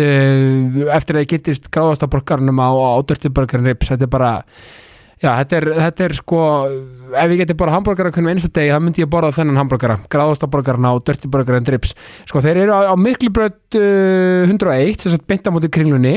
eftir að ég getist gráðastaborgarnum á, á Dirty Burger and Ribs, þetta er bara já, þetta er, þetta er sko ef ég geti bara hambúrgara hvernig einsta degi þá myndi ég borða þennan hambúrgara, gráðastaborgarna og Dirty Burger and Ribs, sko þeir eru á, á Miklubröð uh, 101 þess að beinta mútið kringlunni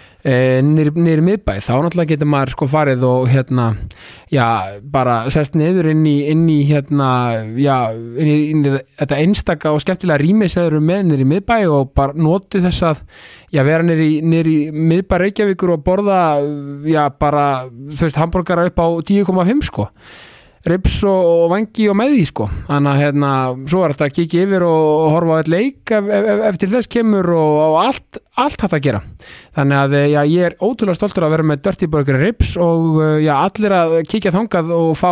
nýri miðbæ, þá náttúrulega getur maður sko farið og hérna já, bara sest niður inn í, inn í hérna, já inn í, inn í þetta einstaka og skemmtilega rými sem eru með nýri miðbæ og bara noti þess að, já, vera nýri nýri miðbæ Reykjavíkur og borða já, bara, þú veist, hambúrgara upp á 10,5 sko rips og, og vangi og með því sko. Þannig að hérna, svo er þetta að kikið yfir og horfa á eitt leik ef, ef, eftir þess kemur og, og allt allt hægt að gera. Þannig að já, ég er ótrúlega stoltur að vera með Dirty Burger rips og já, allir að kikja þangað og fá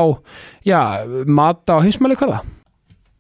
já, mata og heimsmæli hvaða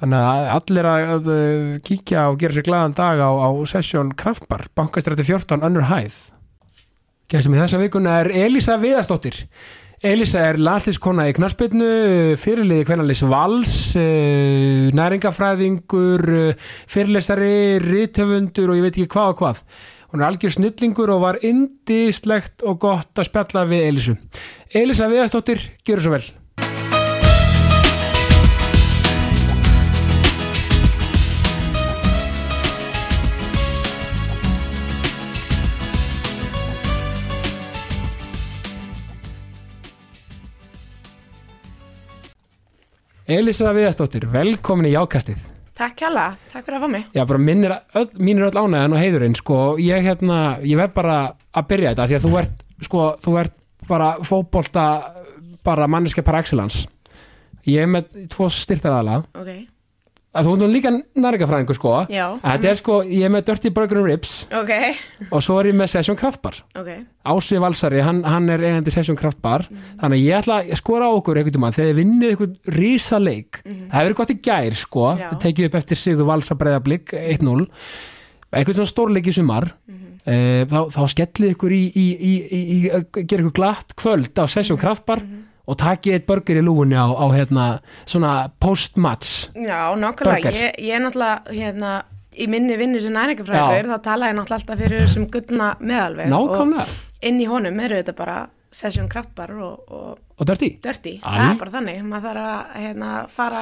Þannig að allir að kíkja og gera sér glaðan dag á, á sessjón Kraftbar, bankastrætti 14, önnur hæð. Gæstum í þessa vikuna er Elisa Viðastóttir. Elisa er landslískona í knarspilnu, fyrirliði hvernalins vals, næringafræðingur, fyrirlesari, rítöfundur og ég veit ekki hvað og hvað. Hún er algjör snillingur og var indislegt og gott að spjalla við Elisu. Elisa Viðastóttir, gjör svo vel. Elisa Viðastóttir, velkomin í Jákastið. Takk hjá takk fyrir að fá mig. Já, bara minn er, öll, mín er öll ánægðan og heiðurinn sko, ég hérna, ég verð bara að byrja þetta, því að þú ert sko, þú ert bara fótbolta bara manneska par excellence. Ég er með tvo styrtaðala Ok, að þú nú líka nærgafræðingur sko. Já. Að þetta er sko, ég er með Dirty Burger and Ribs. Ok, og svo er ég með Session Kraftbar ok. Ási Valsari, hann, hann er eigandi Session Kraftbar þannig að ég ætla að skora á okkur einhvern tímann þegar þið vinnið einhvern rísa leik það hefur verið gott í gær sko. Já. það tekið upp eftir Sigur Valsa breyðablík 1-0 einhvern svona stórleik í sumar. Eh, þá, þá skellið ykkur í, í, í, í, í gera ykkur glatt kvöld á Session Kraftbar og takið eitt burger í lúgunni á, á hérna, svona post-match Já, nákvæmlega, ég, ég er náttúrulega hérna, í minni vinnu sem næringafræður þá tala ég náttúrulega alltaf fyrir sem gullna meðalveg og inn í honum eru þetta bara sesjón kraftbar og, og, og Dirty. dirty, það er bara þannig. Maður þarf að hérna, fara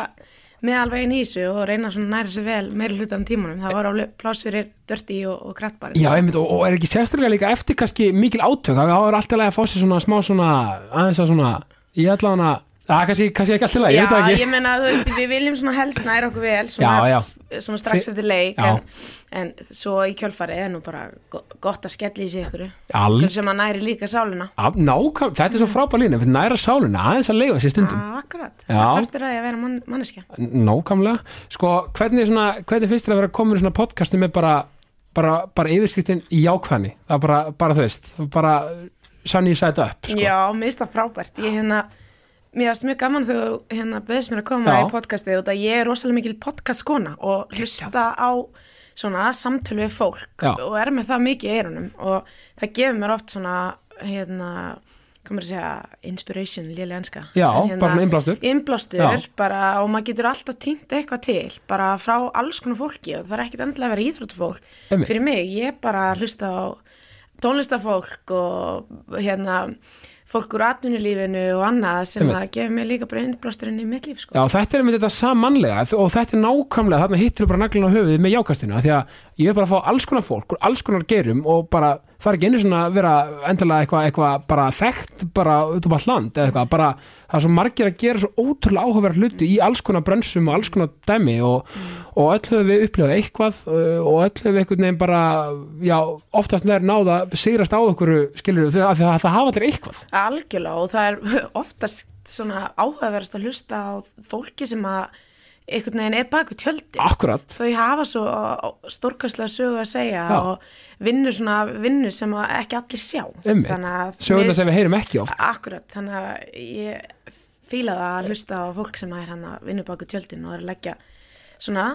með alveg inn í þessu og reyna svona næra sér vel meiri hlutan tímanum, það var alveg pláss fyrir dirty og, og krattbari Já, einmitt, og, og er ekki sérstaklega líka eftir kannski mikil átök, þá er alltaf að fá sér svona smá svona, aðeins að svona ég ætla hana, það kannski, kannski ekki alltaf ég Já, veit það ekki. ég meina, þú veist, við viljum svona helst næra okkur vel svona, Já, já. svona strax eftir leik Já. en, en svo í kjölfarið er nú bara go- gott að skella í sig ykkur Al, sem að næri líka sáluna Af- Nákvæm, þetta er svo frábær lína, fyrir næra sáluna aðeins að leifa sér stundum, ah, Akkurat, Já. það þarftir að því að vera mann, manneskja. Nákvæmlega. Sko, hvernig, svona, hvernig finnst þér að vera komin í svona podcastu með bara, bara, bara yfirskriftin í jákvæðni, það er bara, bara þú veist, bara sunny side up sko. Já, mér finnst það frábært. Ég hérna, mér finnst mjög gaman þegar þú hérna beðist mér að koma Já. í podcastið og ég er rosalega mikil podcastkona og hlusta á svona samtölu við fólk Já. og er með það mikið í eyrunum og það gefur mér oft svona hérna, komur að segja inspiration, lélega enska. Já, hérna, bara svona innblástur. innblástur bara, og maður getur alltaf týnt eitthvað til bara frá alls konar fólki og það er ekkit endilega að vera íþróttufólk fyrir mig, ég bara hlusta á tónlistafólk og hérna fólk úr atvinnulífinu og annað sem Einmitt. að gefa mér líka bara innblásturinn í mitt líf sko. Já, þetta er með þetta samanlega og þetta er nákvæmlega, þarna hittir þú bara naglinn á höfuðið með jákastinu, því að ég er bara fá alls konar fólk úr alls konar gerum og bara það er ekki einu svona að vera endilega eitthvað eitthva bara þekkt bara út um all land eða eitthvað, bara það er svo margir að gera svo ótrúlega áhugaverð hluti í alls konar brönsum og alls konar dæmi og, og öll höfum við upplifað eitthvað uh, og öll höfum við einhvern veginn bara já, oftast nær náða sigrast á okkur skilur við, að það hafa allir eitthvað. Algjörlega og það er oftast svona áhugaverðast að hlusta á fólki sem að einhvern veginn er baku tjöldi Akkurat, þau hafa svo stórkastlega sögu að segja Já. og vinnur svona vinnur sem að ekki allir sjá Einmitt. mér- sem við heyrum ekki oft Akkurat, þannig að ég fíla það að hlusta á fólk sem er hann að vinna baku tjöldin og er að leggja svona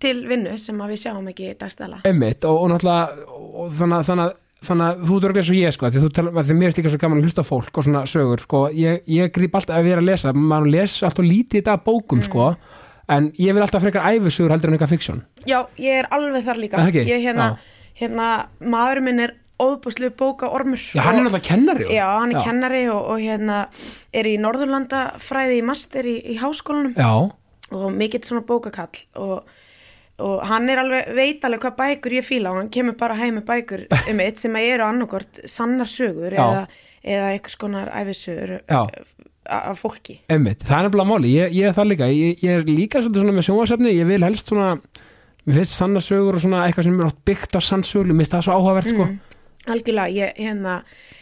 til vinnu sem að við sjáum ekki dagstæla. Einmitt, og, og náttúrulega og þannig, að- þannig, að- þannig að þú dörglega svo ég sko, því þú tala, því mér er líka svo gaman að hlusta á fólk og svona sögur, sko, ég, ég grýp alltaf ef ég er að lesa, maður les alltaf lítið í dag bókum, sko, en ég vil alltaf frekar æfisögur heldur en eitthvað fiksjón Já, ég er alveg þar líka. Ég hérna, Já. hérna, maðurinn minn er óbúslu bóka ormur. Já, hann er náttúrulega kennari Já, hann er kennari og, og hérna er í Norðurlandafræði í master í, í háskólanum Já, og mikill svona bókakall og, og hann er alveg, veit alveg hvað bækur ég fíla og hann kemur bara heim með bækur um eitt sem eru annarkort sannar sögur Já. eða, eða eitthvað skonar æfisögur Já. Af fólki. Einmitt, það er nefnilega máli, ég, ég er það líka. Ég, ég er líka svona með sjónvarsefni ég vil helst svona, mér finnst sannarsögur og svona eitthvað sem er oft byggt á sannsögur mér finnst það svo áhugavert, sko. Algjörlega, ég, hérna,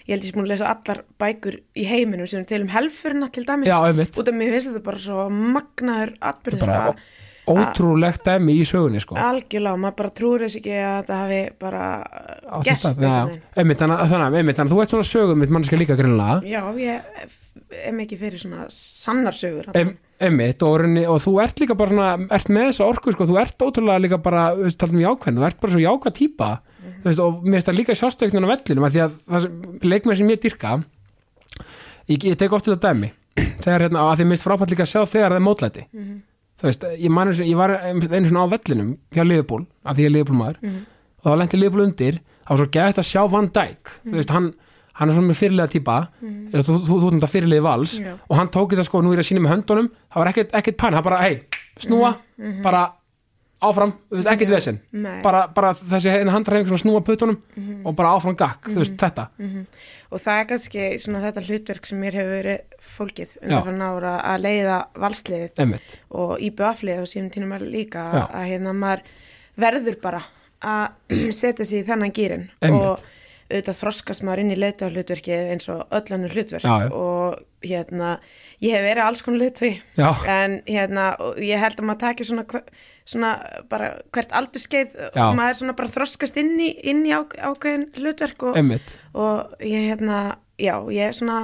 ég held ég sem búin að lesa allar bækur í heiminum sem er til um helfurina til dæmis. Já, út af mér finnst þetta bara svo magnaður atbyrður að- ótrúlegt dæmi í sögunni, sko. Algjörlega, maður bara trúir þess ekki að þetta hafi bara einmitt, þannig að- þú ert svona sögum mitt mannskja líka greinlega Já, ég er mikið fyrir svona sannarsögur Em, einmitt og, og þú ert líka bara svona ert með þessa orku sko, þú ert ótrúlega líka bara þú veist, talað um jákvæðin, þú ert bara svo jákvæð típa. Þú veist, og mér finnst það líka sjástöknun á vellinum af því að það leikmenn sem ég dyrka ég, ég tek oft þetta dæmi. Þegar hérna, að því mér finnst frábært líka að sjá þegar það er mótlæti þú veist, ég, man, eins og- ég var einu svona á vellinum hjá Liverpool, af því ég er Liverpool maður og þá lendi Liverpool undir það var svo gætt að sjá Van Dijk. Þú veist, hann, hann er svona með fyrirlega típa. Eða þú, þú, þú, þú fyrirlega vals. Já. og hann tók þetta sko, nú er ég að sína með höndunum það var ekkert, ekkert pann, hann bara, hei, snúa bara áfram, þú veist, ekkert Nei. bara, bara þessi handræðing svona snúa puttunum og bara áfram gakk, þú veist, þetta. Og það er kannski svona þetta hlutverk sem mér hefur verið fólkið undan fyrir nára að leiða valsliðið og í böflið og síðan tínum er líka Já. að hérna maður verður bara að setja sig í þennan gýrin og auðvitað þroskast maður inn í leiðtöðhlutverkið eins og öll annur hlutverk Já, já. og hérna ég hef verið alls konar já, en hérna ég held að maður taki svona, svona bara hvert aldurskeið Já. og maður svona bara þroskast inn í, inn í á, ákveðin hlutverk og, og ég hérna, já, ég svona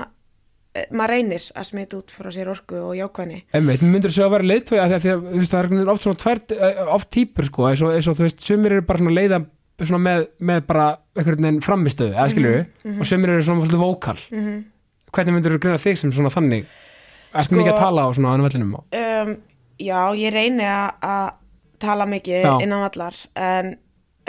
eh, maður reynir að smita út frá sér orku og jákvæðni. Einmitt, mér myndir þessu að vera leiðtói að því að þú veist, það er einhvern veginn oft svona tvær, eh, oft típur sko, eins og, eins og þú veist, sumir eru bara svona leiða svona með, með bara einhvern veginn framistöðu, eða skilur við og sumir eru svona svona vókal. Mm -hmm. hvernig myndir þú greina þig sem svona þannig? Ertu Sko- mikið að tala á svona ánum vellinum um, Já, ég reyni að tala mikið Já. innan allar en,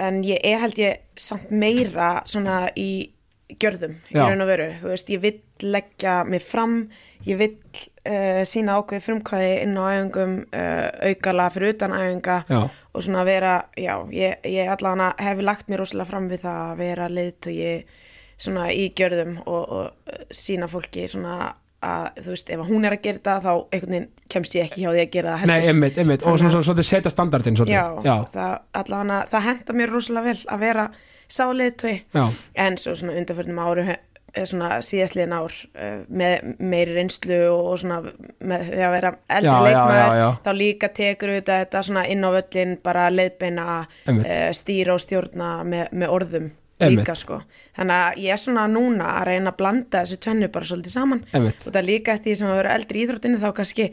en ég er held ég samt meira svona í gjörðum í Já. raun og veru, þú veist, ég vill leggja mig fram, ég vill uh, sína ákveði frumkvæði inn á æfingum, uh, aukala fyrir utan æfinga já, og svona vera, já, ég, ég allan hef lagt mér rosalega fram við það að vera leitt og ég svona í gjörðum og, og uh, sína fólki svona að, þú veist, ef hún er að gera þetta þá einhvern veginn kemst ég ekki hjá því að gera það nei, heldur. einmitt, einmitt og svona, svona, svona setja standardin svolítið, Já, já, það, allan það henda mér rosalega vel að vera sáleiðtói já, en svo svona undanförnum áru eh, svona síðastliðin ár uh, með meiri reynslu og, og svona með því að vera eldri já. þá líka tekur þetta, þetta svona inn á völlin bara leiðbeina uh, stýra og stjórna með, með orðum. Líka sko. Þannig að ég er svona núna að reyna að blanda þessu tvennu bara svolítið saman. Einmitt. Og það líka eftir því sem að vera eldri í íþróttinu þá kannski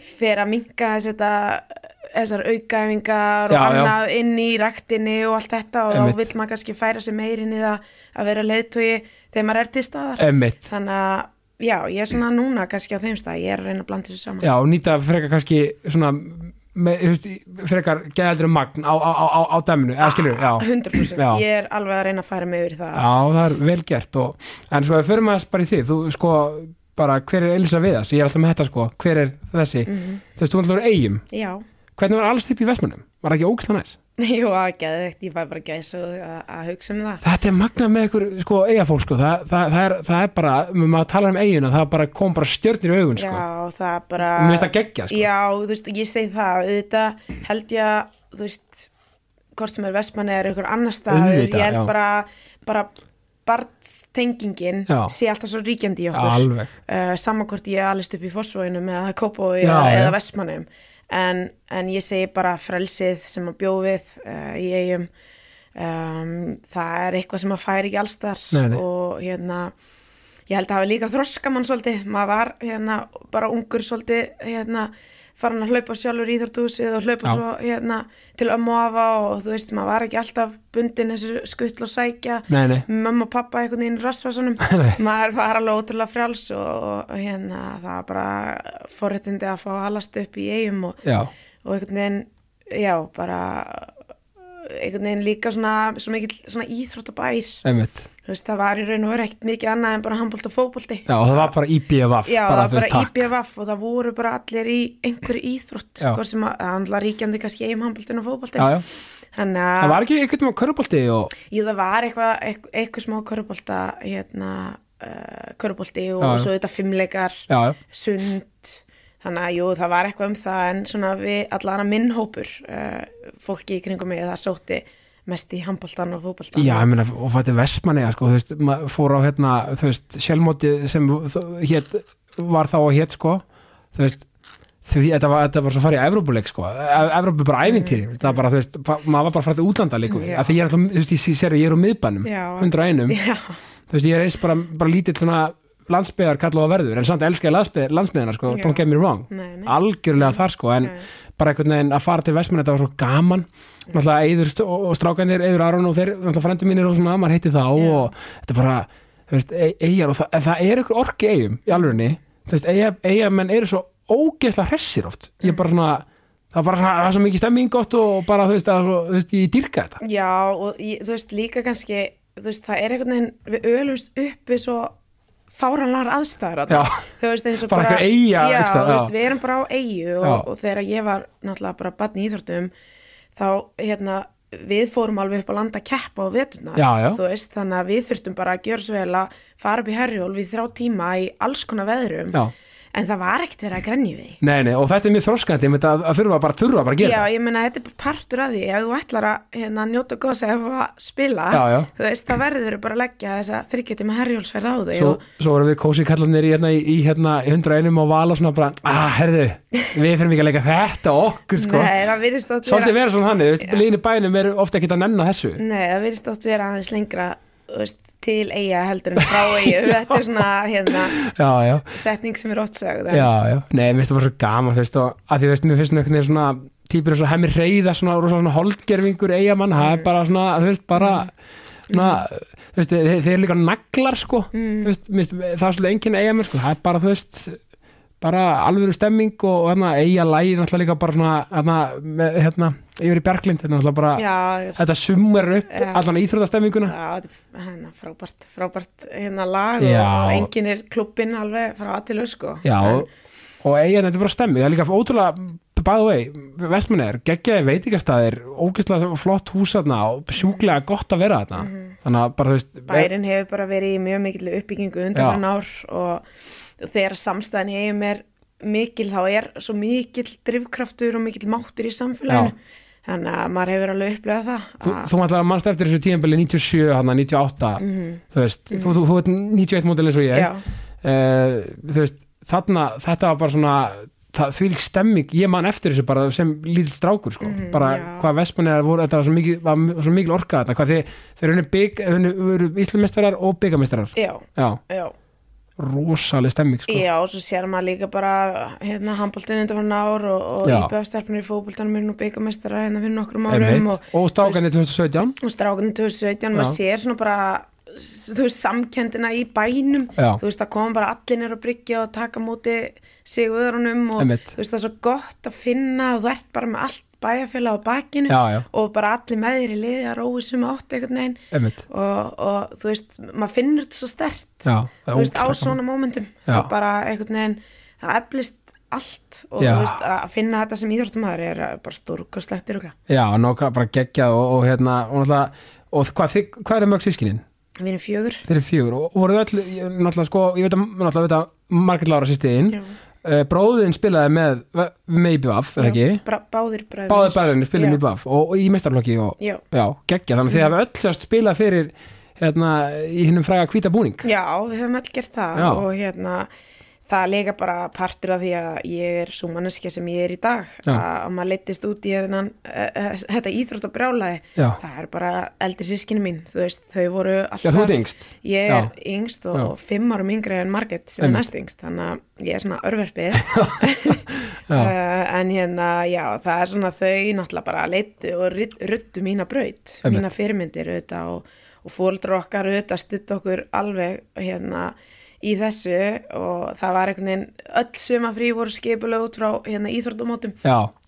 fer að minka þessar aukaæfingar og annað inn í ræktinni og allt þetta og Einmitt. þá vill maður kannski færa sig meir inn í það að vera leiðtogi þegar maður er til staðar. Einmitt, þannig að já, ég er svona núna kannski á þeim stað, ég er að reyna að blanda þessu saman. Já, og nýta frekar kannski svona með, þú veist, frekar geðaldri magn á, á, á, á, dæminu, eða skilur, já. 100% Já. ég er alveg að reyna að færa mig yfir það. Já, það er vel gert og, en svo förum aðeins bara í því þú sko, bara hver er Elisa Viðas ég er alltaf með þetta sko, hver er þessi? Mhm. þú veist, þú alltaf er eigum, já, hvernig var alls upp í Vestmannum, var ekki ógæsla næs jú, að geðveikt ég fæ bara gæs og að, að hugsa um það þetta er magnað með ykkur, sko, eigafólk sko, það, það, það, er, það er bara, maður talar um eiguna það bara kom bara stjörnir í augun sko. já, það er bara mér finnst það geggja sko. Já, þú veist, ég segi það, auðvitað held ég að, þú veist, hvort sem er vestmanni er ykkur annar stað, ég held já. bara, bara barntengingin Já. sé alltaf svo ríkjandi í okkur. alveg, Uh, sama hvort ég alist upp í Fossvóinu eða Kópói Já, eða, já. eða vestmannum. En, en ég segi bara frelsið sem að bjóð við uh, í eigum, um, það er eitthvað sem að færi ekki allstar Nei, nei. og hérna, ég held að hafa líka þroska mann svolítið, maður var hérna bara ungur svolítið hérna farin að hlaupa sjálfur í Íþórtúsið og hlaupa Já. svo hérna til ömmu og afa og þú veist, maður var ekki alltaf bundin þessu skuttl og sækja nei, nei, mamma og pappa einhvern veginn Nei. maður var alveg ótrúlega frjáls og, og hérna það var bara forréttindi að fá að halast upp í eigum og, og einhvern veginn, já, bara einhvern veginn líka svona, svo mikill svona íþróttabær. Veist, það var í raun og veru ekkert mikið annað en bara handbólt og fótbolti. Já, og það var bara IBFF Já, bara, það var bara. IBVF og það voru bara allir í einhverju íþrótt hvort sem að, það andla ríkjandi kannski eigum handbóltin og já, þannig það að, var ekki eitthvað með körubolti og, jú, það var eitthvað eitthvað, eitthvað smá körubólta hérna, uh, körubólti og, já. svo þetta fimmleikar já, já, sund þannig að jú, það var eitthvað um það en svona við allan að minn hópur uh, fólki í kringum mig það sótti mest í handbóltan og fótboltan Já, ég meina, og fætti Vestmanni sko, þú veist, maður fór á hérna þú veist, sjálfmóti sem hét, var þá og hét, sko þú veist, því þetta var, þetta var svo farið í Evrópuleik, sko, Evrópu bara ævintýri, það var bara, þú veist, maður var bara frættið útlanda líku, Já. að því ég er alltaf, þú veist, ég sér að ég er á miðbænum. 101 Já, þú veist, ég er eins bara, bara lítill svona landsbyðar kallað að verður, en samt elska ég landsbyðarna, sko, don't get me wrong. Nei, nei. Algjörlega þar, sko, en Nei. bara einhvern veginn að fara til Vestmann, þetta var svo gaman. Náttúrulega Eiður st- og og strákanir Eiður Aron og þeir, náttúrulega frændi mínir og svona, maður heiti þá Já. og þetta er bara, þú veist, e- eigjar og það, það er ykkur orki eigum í alvegni þú veist, eiga, eigamenn eru svo ógeðslega hressir oft, ég er bara svona það bara svona, það er svo mikið stemming gott og bara, þú veist, að, þú veist, ég dýrka þetta. Já, og ég, þú veist, líka kannski, þú veist, það er einhvern veginn, við ölumst uppi svo þarna. Já. þú veist, eins og Bara einhver eyja, já, já. veist, við erum bara á Já. og, og þegar ég var náttúrulega bara batn í íþróttum, þá, hérna, við fórum alveg upp á landa að keppa á veist, þannig að við þurftum bara að gjöra svo vel að fara upp í herjól við þrjá tíma í alls konar veðrum, Já, en það var ekkert verið að grenja við því. nei, nei, og þetta er mjög myndi að, að þurfa bara, þurfa bara að gera Já, ég meina, þetta er bara partur af því ef þú ætlar að hérna, njóta góðs að að spila, Já, já. þú veist, það verður bara að leggja þessa þryggjöti með herjólsferð á þig Svo, og, svo vorum við kósi kallarnir í, hérna, í, í hérna, í 101 og vala svona bara, ah, herðu, við fyrir mikið að leika þetta okkur, sko. Nei, það virðist oft Svolítið vera vera svona hann, í bænum er ofta ekki að nenna það þú til eiga heldur en frá eiga þetta er svona hérna, Já, já, setning sem er oft sögð. En- já, já. Nei, mér finnst það bara svo gaman, þú veist, og að því, veist, mér finnst einhvern veginn svona típur eins og hemmi reyða, svona, svona holdgerfingur eigamann, það er bara svona, þú veist, bara, svona, þú veist, þeir, þeir eru líka naglar, sko, þú veist, það er svolítið enginn eigamenn, sko, það er bara, þú veist, bara alvöru stemming og hérna eiga lægi náttúrulega líka bara svona hérna, með, hérna yfir í Berglind er náttúrulega bara, Já, þetta sumar upp Já. allan íþróttastemminguna Já, þetta hérna, frábært, frábært hérna lag og, Já. og enginn er klubbinn alveg frá aðtilu sko. Já, En- og, og eiga þetta er bara stemming það er líka ótrúlega, by the way Vestmann er, geggjaði veitingastæðir ógeðslega flott hús og sjúklega gott að vera þarna þannig að bara þú veist bærin hefur bara verið í mjög mikil uppbyggingu undan fyrir ár og þegar samstæðan í eigum er mikil þá er svo mikil drifkraftur og mikil máttur í samfélaginu. Þannig að maður hefur alveg upplegað það Þú, að- þú ætlar að mannst eftir þessu tíðanbili 97, hann 98 þú veist, þú, þú, þú ert 91 mótil eins og ég. Já, uh, þú veist, þarna þetta var bara svona því lík stemming, ég man eftir þessu bara sem lítill strákur sko, bara Mhm, já. hvað Vestmann voru, þetta var svo mikil, var, svo mikil orka þetta, hvað þeir eru íslumestrar og byggamestrar já, já, já rosaleg stemming sko Já, og svo sér maður líka bara hérna handbóltinn undir fyrir ár og, og Já. íbjöðastelpunir í fótbóltanum er nú byggamestara hérna fyrir nokkrum árum og, og stákanir 2017 og strákunni 2017, maður sér svona bara þú veist, samkendina í bænum Já. þú veist, það koma bara allir nýr að bryggja og taka móti sig öðrunum og Einmitt. þú veist, það er svo gott að finna og þú ert bara með allt bæjarfélag á bakinu Já, já. og bara allir með þér í liði að rói sem átt einhvern veginn og, og þú veist, maður finnur þetta svo stert Já, er þú veist, á svona mómentum það bara einhvern veginn, það eflist allt og þú veist, að finna þetta sem íþróttumæður er bara stórkostlegt yruglega. já, nóg bara geggjað og, og hérna og, náttúrulega- og hvað, þið, hvað er mörg sískinin? Við erum fjögur. Þeir eru fjögur og og voru öll, náttúrulega sko, ég veit að, náttúrulega veit að Margrét Lára sýstiðin, Já. Uh, bróðin spilaði með, með IBF, eða ekki? Báðir bræður. Báðir bæðinni spilaði með IBF og, og í mestarflokki og, Já. já, geggjað, þannig að þið hafa öll sérst spilað fyrir, hérna, í hinnum fræga hvíta búning. Já, við höfum allir gert það Já. og hérna það er líka bara partur af því að ég er svo manneskja sem ég er í dag Já. að, að maður leittist út í hennan, uh, þetta íþróttabrjálaði Já. það er bara eldri sískinu mín veist, þau voru alltaf Já, yngst. ég er Já. yngst og, og fimm árum yngri en Marget sem er næst yngst þannig að ég er svona örverfið uh, en hérna já, það er svona þau náttúrulega bara leittu og ruddu mína braut Einmitt. mína fyrirmyndir auðvitað og, og fóldra okkar auðvitað stutt okkur alveg hérna í þessu og það var einhvern veginn öll sumafrí voru skipulega út frá hérna íþróttumótum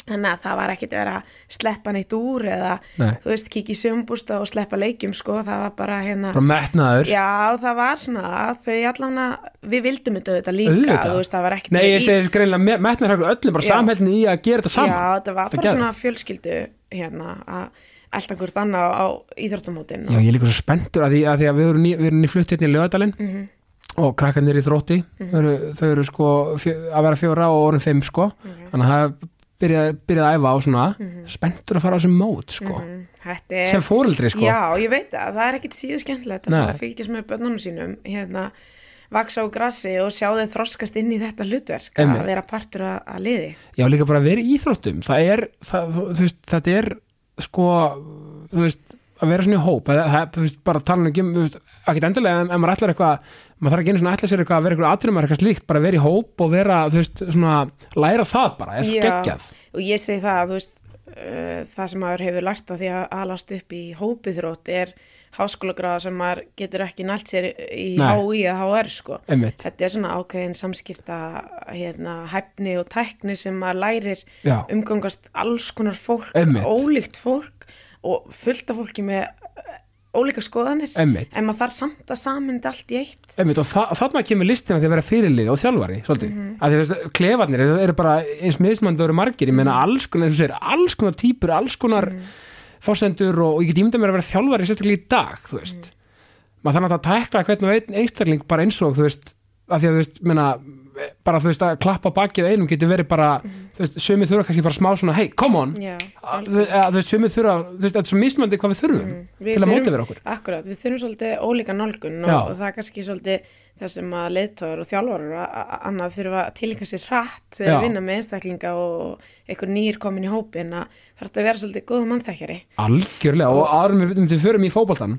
þannig að það var ekkert verið að sleppa neitt úr eða Nei. þú veist kikið í sömbústa og sleppa leikjum sko, það var bara hérna bara metnaður. Já, það var svona að þau allan að við vildum þetta líka Auðvitað. þú veist, það var ekkert Nei, ég í- segi greinlega metnaður öllum bara Já. samhældin í að gera þetta saman. Já, þetta var Þetta bara geðveikt. svona fjölskyldu hérna að elda hvort annað á, á íþróttamótin Já, ég er líka svo spenntur að því að, því að við erum ný, við erum ný flutt hérna í lögadalinn Mhm. Og krakkarnir í þrótti þau, eru, þau eru sko fjö, að vera fjóra og orðin fimm sko. Þannig að það byrjaði byrjað að æfa á svona spenntur að fara á þessum mót sko. Mhm. Er sem fóreldri sko. Já, ég veit að það er ekkit síðu skemmtilegt að að fylgjast með börnunum sínum hérna vaksa á grassi og sjá þau þroskast inn í þetta hlutverk Einmitt. að vera partur að, að liði. Já, líka bara að vera í íþróttum. Það er, það, þú, þú veist, þetta er sko, þú veist að vera svona í hóp, það, það, veist, bara tala um veist, ekkert endilega en, en maður ætlar eitthvað maður þarf ekki einu svona ætla sér eitthvað að vera eitthvað aðrumar eitthvað slíkt, bara vera í hóp og vera þú veist, svona, læra það bara er svo geggjað og ég segi það að þú veist uh, það sem maður hefur lært á því að alast upp í hópiðrótt er háskólagraða sem maður getur ekki nælt sér í. HÍ eða HR sko Einmitt. þetta er svona ákveðin samskipta hérna, hæfni og tækni sem maður lærir Já. umgangast alls konar fólk, Einmitt. ólíkt fólk og fullt af fólki með ólíka skoðanir Einmitt. en maður þarf samt að saminda allt í eitt Einmitt, og þa þarna kemur listina því að vera fyrirlið og þjálfari, svolítið, mm Mhm. veist, klefarnir eru, eru bara eins og eru margir, ég meina alls konar, eins og segir, alls konar típur, alls konar Mhm. fórsendur og, og ég get ímynda mér að vera þjálfari sérstaklega í dag, þú veist Mhm. maður þannig að tekla hvern og einn einstakling bara eins og, þú veist, að því að þú veist, meina, bara þú veist að klappa bakið einum getur verið bara, þú veist, sömur þurfa kannski bara smá svona, hey, come on. Já, þú veist, sömur þurfa, þú veist, þetta er svo mismandi hvað við þurfum Við til að móta vera okkur. Akkurat, við þurfum svolítið ólíka nálgun og, og það er kannski svolítið það sem að leiðtóður og þjálfarar a- a- annað þurfa að tilíka sér hratt þegar við vinna með einstaklinga og einhver nýr komin í hópin að það er að vera svolítið góð mannþækjari Algjörlega og árum við, við förum í fótboltan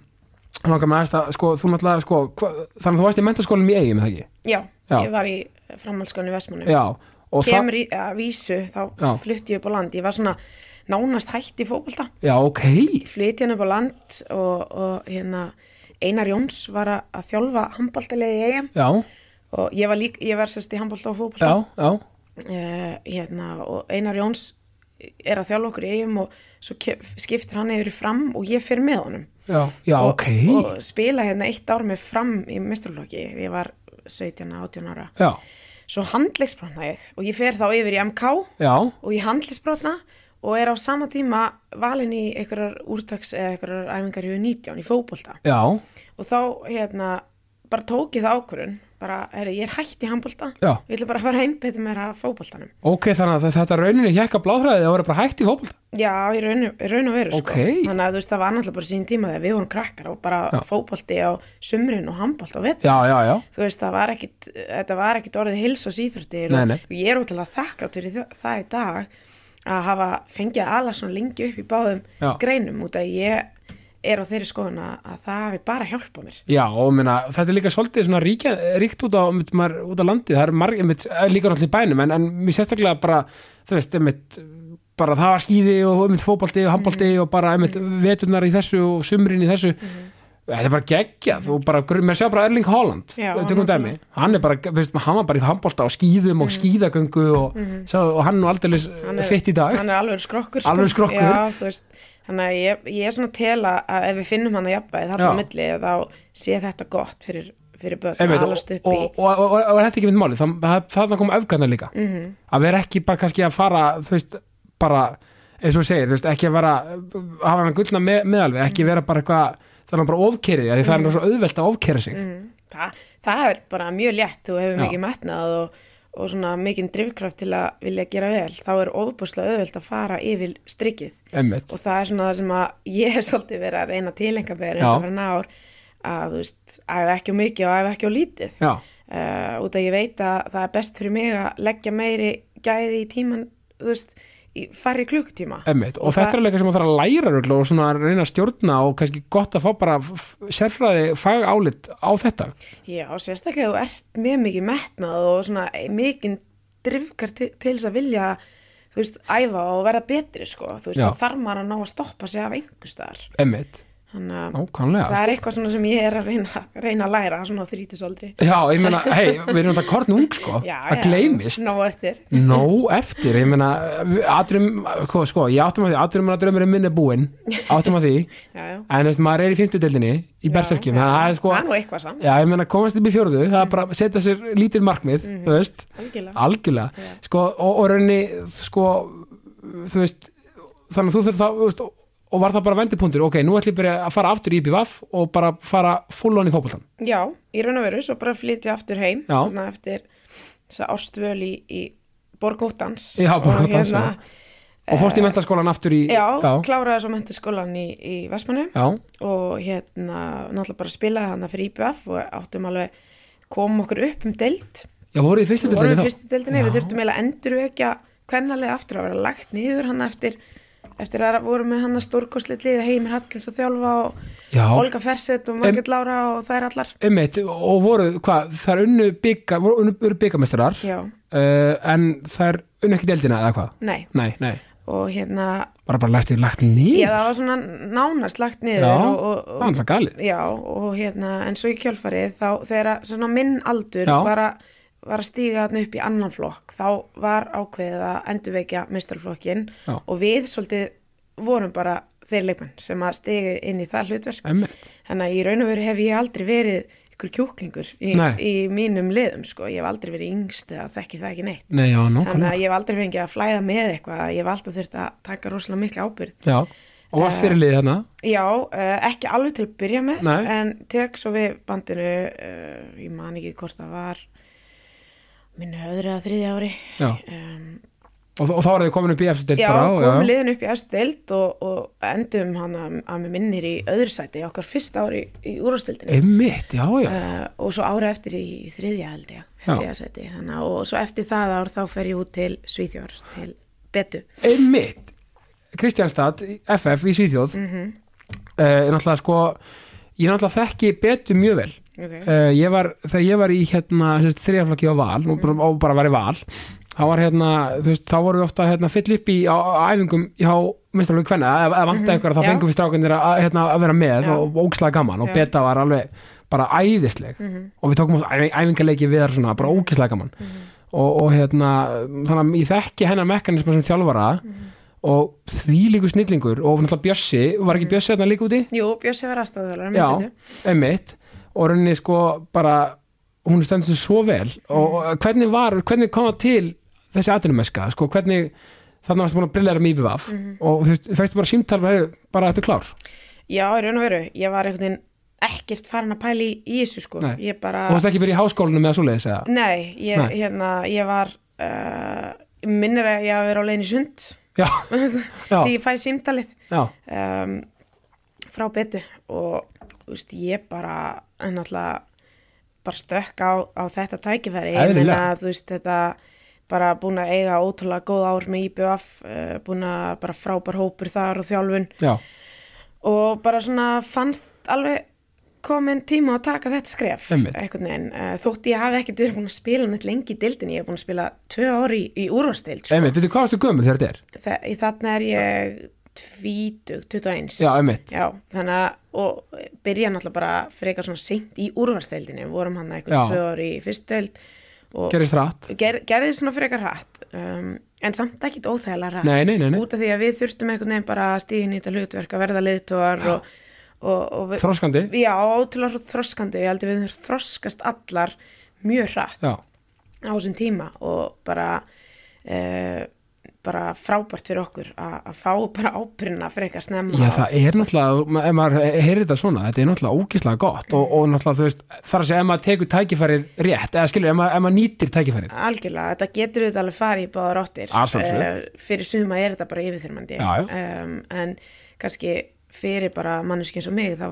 langar með aðeins að sko, þú náttúrulega sko, hva, þannig að þú varst í mentaskólanum í eigum, eða ekki? Já, Já. ég var í framhaldsskónu í Vestmannu Kemur í að vísu, þá Já. flutti ég upp á land. Ég var svona nánast hætt í fótbolta. Já, ok, flytti hann upp á land og, og hérna Einar Jóns var að, þjálfa handbaltalegi í já, og ég var líka, ég var sérst í handbólta og já, uh, hérna, og Einar Jóns er að þjálfa okkur í eigum og svo skiptir hann yfir fram og ég fyrir með honum. Já, já, og, ok. og spila hérna eitt ár með fram í mistralokki, ég var 17, 18 ára. Já, svo handleiksbrotna ég. Og ég fer þá yfir í MK já, og ég handleiksbrotna og er á sama tíma valin í einhverjar úrtaks eða einhverjar æfingar í 19 í fótbolta. Já. Og þá hérna bara tók ég það ákvörun bara, herri, ég er hætt í handbolta Já. ég ætla bara að fara heimbeitt mér að fótboltanum ok, þannig að þetta rauninni hjekka bláþræði og voru bara hægt í fótbolta Já, í raun, raun og veru sko. Ókei. Þannig að þú veist, það var náttúrulega bara sín tíma þegar við vorum krakkar og bara Já. fótbolti á sumrin og handbolt og já, Þú veist, það var ekkit, þetta var ekkit orðið hils og síþróttir Nei, og, og ég er útlæða þakklátt fyrir það, það í dag að hafa fengið að ala svona lengi upp í báðum Já. greinum út að ég er á þeirri skoðun að, að það hafi bara hjálpað mér. já, og minna, þetta er líka svolítið svona ríkja, ríkt út á, mynd, maður, út á landi, það er marg, mynd, líka náttúrulega í bænum, en, en mér sérstaklega bara, þú veist, mynd, bara það var skíði og fótbolti og handbolti og bara mynd, veturnar í þessu og sumrin í þessu. Þetta er bara geggjað. Og bara, mér sé bara Erling Haaland. Tökum dæmi, hann er bara, veist, hann var bara í handbolta og skíðum og skíðagöngu og, sjá, og hann er nú aldrei fitt í dag. Hann er alveg skrokkur. Sko. Skrokkur. Já, þú veist, þannig að ég, ég er svona að tela að ef við finnum hann að jafnvægi þarna á milli þá sé þetta gott fyrir, fyrir börn að og, alast upp og, í. og, og, og, og er þetta ekki mynd máli það koma öfgarnar líka Mhm. að vera ekki bara kannski að fara þú veist, bara, eins og segir þú veist, ekki að vera, hafa hann gullna með, meðalveg, ekki vera bara eitthvað það er bara ofkerið, því það er svo auðvelt að ofkera sig Mm. Þa, það er bara mjög létt þú hefur mikið metnað og, og svona mikið drifkraft til að vilja gera vel þá er ofbúslega auðvelt að fara yfir strikið. Emmitt, og það er svona það sem að ég hef svolítið verið að reyna fyrir Já. þetta fyrir nár að þú veist, æfa ekki á mikið og æfa ekki á lítið. Já, uh, út að ég veit að það er best fyrir mig að leggja meiri gæði í tíman þú veist, færri klukktíma emmitt og, Og þetta það- er eitthvað sem maður þarf að læra og svona að reyna að stjórna og kannski gott að fá bara sérfræði fag álit á þetta. Já, sérstaklega þú ert með mikið metnað og svona mikið drifkar til, til þess að vilja þú veist, æfa og verða betri sko, þú veist, þarf maður að ná að stoppa sig af einhver staðar. Emmitt, þannig að það er eitthvað sem ég er að reyna, reyna að læra svona á þrítusaldri Já, ég meina, hei, við erum þetta korn ung sko, það gleymist. Nó eftir. Nó eftir, ég meina atrum, sko, sko, ég áttum að því atrum að minn er búinn, áttum að því. Já, já. En þú veist, maður er í fimmtudeldinni í berserkjum, þannig að það er sko Það er nú eitthvað samt, já, ég meina, komast upp í fjórðu, það er bara að setja sér lítið markmið, Mhm. þú veist. Algjörlega. Já. Og, og þannig að og var það bara vendipunktur, ok, nú ætlum ég bara að fara aftur í IPVAF og bara fara full on í fótboltan Já, í raun og veru, svo bara flytja aftur heim Já. þarna eftir þess að ástvöl í, í Borgóttans. Já, Borgóttans, hérna, og fórst í mentaskólan aftur í Já, já, kláraði svo mentaskólan í, í Vestmannu já, og hérna náttúrulega bara spilaði hana fyrir IBF og áttum alveg komum okkur upp um deild. Já, voru í fyrstu við vorum deildinni í þá? fyrstu deildinni, Já. við þurftum eiginlega endur vekja kvennalið aftur að vera lagt niður hann eftir eftir að voru með hann að stórkostlið lið Heimir Hallgríms að þjálfa og Já, Olga Fersett og Margit Lára og þær allar. Einmitt, og voru, hvað, það er unnu bygga, voru unnu, byggamestrar uh, Já, en það er unnu ekki deildina eða hvað? nei, Nei, nei, og hérna bara bara læstu lagt nýr Já, það var svona nánast lagt niður Já, og, og, það er og, alltaf galið. Já, og hérna, en svo í kjölfarið þá þegar svona minn aldur var að, var að stíga þarna upp í annan flokk þá var ákveðið að endurvekja mistarflokkin Já. og við svolítið vorum bara þeir leikmenn sem að stiga inn í það hlutverk. Einmitt, þannig að í raun og veru hef ég aldrei verið ykkur kjúklingur í, í mínum liðum sko, ég hef aldrei verið yngst eða þekki það ekki neitt. Nei, já, þannig að ég hef aldrei fengið að flæða með eitthvað. Ég hef alltaf þurft að taka rosalega mikla ábyrgð. Já, og varst fyrir liðið hérna? Já, uh, ekki alveg til að byrja með Nei. en tek svo við bandinu uh, ég man ekki hvort það var minni öðru að þriðja ári. Um, og, og þá er þið komin upp í eftir Já, komum liðin upp í eftir og, og endum hann að, að með minnir í öðru sæti okkar fyrsta ári í úrvastildinni Einmitt, já, já, uh, og svo ára eftir í, þriðja held ég þriðja sæti, þannig og svo eftir það ár þá fer ég út til Svíþjór til Betu. Einmitt. Kristjánstad, FF í Svíþjóð mm -hmm. uh, er náttúrulega sko ég náttúrulega þekki betur mjög vel okay. uh, ég var, þegar ég var í hérna þriðaflokki á Val og bara, og bara var í Val þá var hérna, þú veist, þá voru við ofta hérna, fyll upp í á, á æfingum hjá minnstaflöku kvenna, eða, vanta Mhm, einhver þá já. fengum við strákanir að, hérna, að vera með Já. og, ógslaði gaman og Já. beta var alveg bara æðisleg Mhm. og við tókum æf æfingarleiki við þar svona, bara ógislega gaman og, og hérna, þannig að ég þekki hennar mekanisma sem þjálfara og því líku snillingur og náttúrulega Bjössi, var ekki Bjössi hérna líka úti? Jú, Bjössi var aðstæðuðalara Já, einmitt. og rauninni sko bara hún stendur sig svo vel. Og og hvernig var, hvernig kom það til þessi atvinnumeska, sko, hvernig þannig varstu búin að brillera með IBVF og þú veist, fæstu bara símtal bara, bara þetta er klár? Já, í raun og veru, ég var einhvern veginn ekkert farin að pæla í, í þessu sko. Bara, og þú veist ekki verið í háskólanum með að svoleiðis eða? nei, ég, Nei. hérna, ég var uh, minnir að ég hafi verið á leiðin í sund því ég fæ símtalið. Um, frá betu og veist, ég bara náttúrulega bara stökk á, á þetta tækifæri. Ég meina, þú veist, þetta bara búin að eiga ótrúlega góð ár með IBF uh, búin að bara frábær hópur þar og þjálfun. Já, og bara svona fannst alveg komin tíma að taka þetta skref uh, þótt ég hafi ekkert verið búin að spila neitt lengi í dildinni, ég hef búin að spila tvö ári í, í úrvastild sko. veitu hvað varstu gömul þegar þetta er? Þa, í þarna er ég tvítug, 21 Já, Já, þannig að og byrja náttúrulega bara frekar svona seint í úrvarsteildinni, vorum hann eitthvað tvö ári í fyrstdeild og gerist rætt ger, gerði svona frekar hratt um, en samt ekkit óþægilega hratt. Nei, nei, nei, út af því að við þurftum einhvern veginn bara að stíðin í þetta hlutverk að verða liðtóar og, og, og við, þroskandi já, ótrúlega þroskandi ég held að við höfum þroskast allar mjög hratt Já, á þessum tíma og bara uh, bara frábært fyrir okkur að að fá bara ábyrna frekar snemma Já, það er náttúrulega, ef maður heyrir þetta svona, þetta er náttúrulega ógislega gott og, og náttúrulega, þú veist, þar að segja ef maður tekur tækifærið rétt, eða skilur, ef maður, ef maður nýtir tækifærið. Algjörlega, þetta getur auðvitað alveg farið í báðar áttir Að sjálfsögðu. Eh, Fyrir suma er þetta bara yfirþyrmandi Já, já. um, En kannski fyrir bara manneski eins og mig þá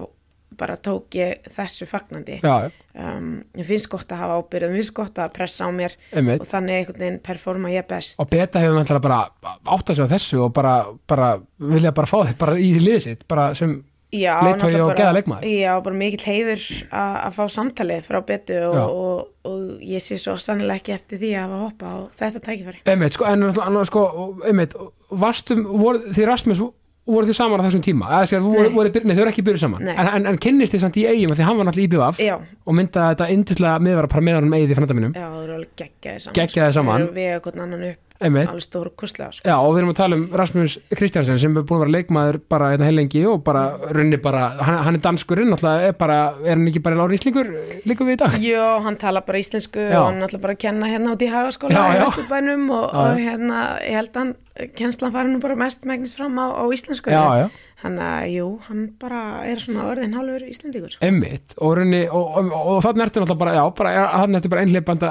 bara tók ég þessu fagnandi. Já, um, Ég finnst gott að hafa ábyrð Mér finnst gott að pressa á mér einmitt. og þannig einhvern veginn performa ég best. Og beta hefur maður bara átt að segja þessu og bara, bara vilja bara fá þetta bara í liðið sitt, bara sem, náttúrulega og geða leikmaður. Já, bara mikill heiður að fá samtalið frá betu og, og, og ég sé svo sannlega ekki eftir því að hafa hoppa á þetta tækifæri. Einmitt, sko, en annars, sko, einmitt, vastum, voru, því Rasmus, voru þið saman á þessum tíma, eða voru, voru, nei, þau eru ekki byrjuð saman, en, en, en kynnist þið samt í eigum, því hann var náttúrulega í BVF og myndaði þetta indislega miðvara bara með honum eigið í framöndaminum, já, það eru alveg geggjaði saman Geggjaðir saman. Þeir eru við eitthvað annan upp alveg stóru kurslega sko. Já, og við erum að tala um Rasmus Kristjansen sem er búin að vera leikmaður bara hérna heilengi og bara runni bara, hann, hann er danskurinn, náttúrulega er bara, er hann ekki bara lári íslingur líka við í dag? Jó, hann tala bara íslensku Já. og hann ætla bara kenna hérna út í hagaskóla í. Vesturbænum og, og hérna, ég held að hann kennslan fari nú bara mest megnis fram á, á íslensku Já, já, Þannig að, jú, hann bara er svona orðin hálfur íslendingur. Sko. einmitt. Og og, og, og, þannig ertu náttúrulega bara, já, bara, hann ertu bara einhleipanda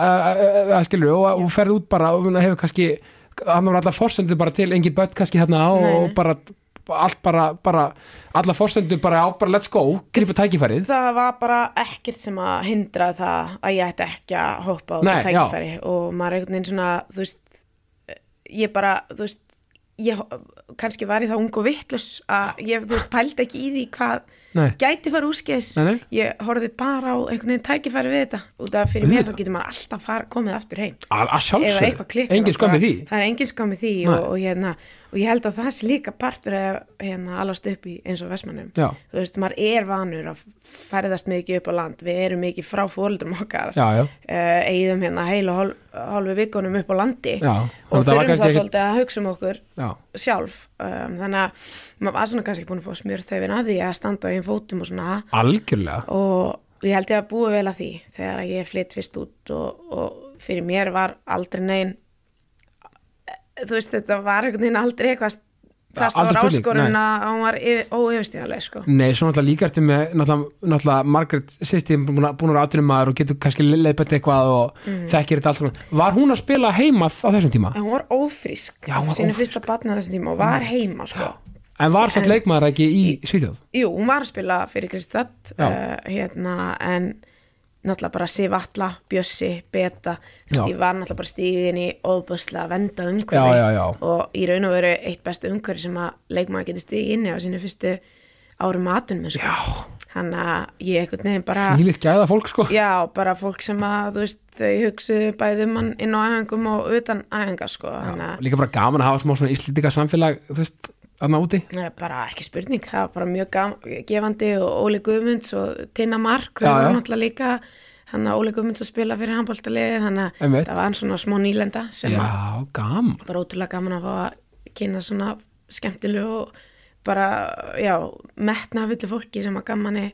að skilur og, og ferð út bara og hefur kannski, hann var alltaf forsendur bara til, engi börn kannski hérna nei. og bara, allt bara, bara alla forsendur bara á, bara let's go, grípa tækifærið. Það var bara ekkert sem að hindra það að ég ætti ekki að hoppa á Nei, tækifæri. Og maður er einhvern veginn svona, þú veist, ég bara, þú veist, ég kannski var ég það ung og vittlus að ég, þú veist, pældi ekki í því hvað Nei, gæti fara nei, ég horfði bara á einhvern veginn tækifæri við þetta. Út af fyrir mér þá getur maður alltaf fara, komið aftur heim. Ef eitthvað klikkar og það er engin skömmi því og, og, hérna, og ég held að það sé líka partur að hérna, alast upp í eins og Vestmannum. Þú veist, maður er vanur að ferðast mikið upp á land. Við erum mikið frá fóreldrum okkar. Já, já, uh, eigðum hérna heil og hálf, hálfu vikunum upp á landi. Já og þurfum þá svolítið að hugsa um okkur Já, sjálf. Um, þannig að maður var svona kannski búin að fá smjör þau að því að standa á einn fótum og svona. Algjörlega. Og ég held ég að búa vel að því þegar ég flytt fyrst út og, og fyrir mér var aldrei neinn þú veist þetta var einhvern veginn aldrei eitthvað það spurning, áskorun að hún var óyfirstíðanleg sko. Nei, svo náttúrulega líka ertu með náttúrulega, náttúrulega Margaret sýsti búin að vera atvinnum maður og getur kannski leiðbætt eitthvað og Mm. þekkir þetta allt saman Var hún að spila heimað á þessum tíma? en hún var ófrísk sínu fyrsta batna þessum tíma og var heima sko. En var En- leikmaður ekki í Svíþjóð? jú, hún var að spila fyrir Kristall uh, hérna, en náttúrulega bara Sif Atla, Bjössi, Beta veist, ég var náttúrulega bara stíðin í óbúslega venda umhverfi og í raun og veru eitt bestu umhverfi sem að leikmaður geti stigið inni á sínu fyrstu árum atunum sko. Já, hann að ég einhvern veginn bara fílitt gæða fólk sko já, bara fólk sem að þú veist, þau hugsuðu bæði um hann inn á æfingum og utan æfingar sko. Líka bara gaman að hafa smá svona íslítika samfélag þú veist, þarna úti Nei, bara ekki spurning, það var bara mjög gefandi og Óli Guðmunds og Tina Mark, voru já. náttúrulega líka hann að Óli Guðmunds að spila fyrir handbóltaliði þannig að það var svona smá nýlenda sem að Já, bara ótrúlega gaman að fá að kynna svona skemmtilegu og bara, já, metna fullu fólki sem að gaman er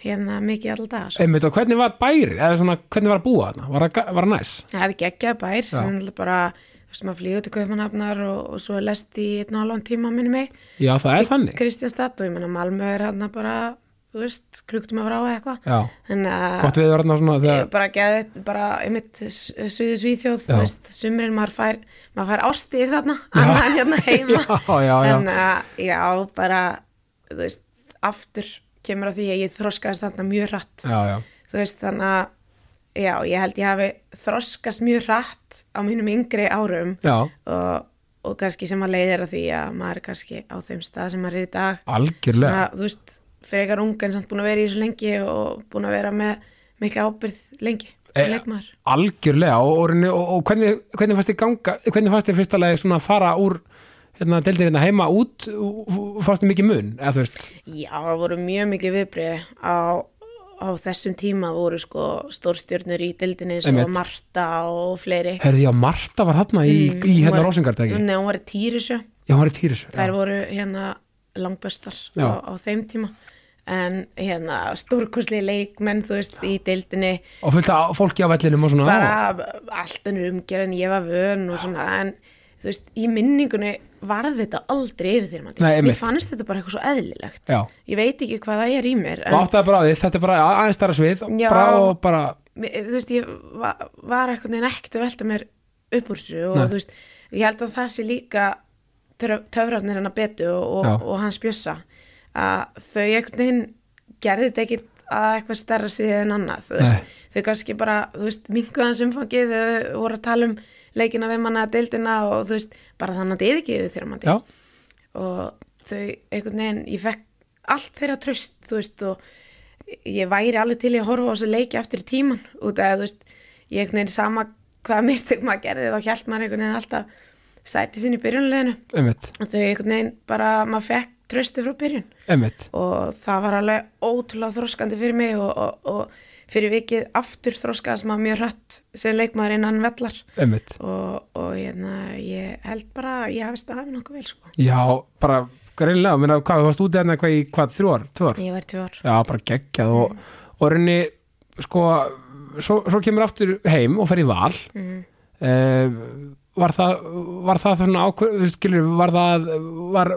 hérna mikið alltaf sko. Einmitt, og hvernig var bæri, eða svona, hvernig var að búa þarna? Var það var það? Það er geggjað bær, Já. það er bara þú veist maður flýgur til Kaupmannhafnar og, og svo er lest í einn og halvan tíma minni mig. Já, það er þannig. Kristjánstad og ég menna Malmö er hann bara, þú veist, kluktum að frá eitthvað. Já, þannig að gott við þarna svona ég þegar, bara geði bara einmitt suðu svíþjóð, Já. þú veist, sumrin maður fær, maður fær ástir þarna annað en hérna heima. Já, já, já. en uh, já, bara þú veist, aftur kemur að því að ég þroskaðist þarna mjög hratt. Já, já, þú veist, þannig að já, ég held ég hafi þroskast mjög hratt á mínum yngri árum og, og kannski sem að leiðir að því að maður er kannski á þeim stað sem maður er í dag. Algjörlega. Að, þú veist, frekar unga en samt búin að vera í þessu lengi og búin að vera með mikla ábyrð lengi sem Eh, leikmaður. Algjörlega, og, og, og, hvernig, hvernig fannst þér ganga, hvernig fannst þér fyrsta lagi svona að fara úr hérna, deildir hérna heima út fannst þér mikið mun, eða þú veist? Já, það voru mjög mikið viðbrið á, á þessum tíma voru sko stórstjörnur í dildinni eins og. Marta og fleiri. Herði, já, Marta var þarna í, Mm, í hún hérna Rósingardegi Nei, hún var í Týrisjö. Já, hún var í Týris Þær voru hérna langbestar Já. á, á þeim tíma. En hérna stórkosli leikmenn, þú veist, í dildinni Og fullt af fólki á vellinum og svona bara allt ennur umgerð en ég var vön og svona en þú veist, í minningunni var þetta aldrei yfir þér Nei, einmitt. mér fannst þetta bara eitthvað svo eðlilegt Já. ég veit ekki hvað það er í mér en bara þetta er bara aðeins stærra svið Já. bara, og bara, þú veist, ég var, var eitthvað neginn ekkert að velta mér upp úr þessu og Nei. þú veist, ég held að það sé líka töfrarnir hennar betu og, og, og hans bjössa að þau einhvern veginn gerði þetta ekkit að eitthvað stærra svið en annað, þú veist, Nei. þau kannski bara, þú veist, minguðans umfangið þau voru að tala um leikina við manna deildina og þú veist, bara þannig að þetta er ekki yfir þeirra mandi já, og þau einhvern veginn, ég fekk allt þeirra tröst, þú veist, og ég væri alveg til að horfa á þessu leiki eftir tíman, út af, þú veist, ég einhvern veginn sama hvaða mistök maður gerði, þá hjælt maður einhvern veginn alltaf sæti sinni í byrjunleginu og þau einhvern veginn bara, maður fekk tröstu frá byrjun. Einmitt. Og það var alveg ótrúlega þroskandi fyrir mig og, og, og fyrir vikið aftur þroskaðast maður mjög hratt sem leikmaður innan vellar og, og hérna, ég held bara að ég hafi staðið nokkuð vel sko. já, bara greinlega, minna, hvað, þú varst úti hérna hvað í, hvað, þrjú ár, tvö ár Ég var tvö ár. já, bara geggjað og, og reyni, sko svo, svo kemur aftur heim og fer í val Mm. eh, var það var það svona ákveð, skilur var það, var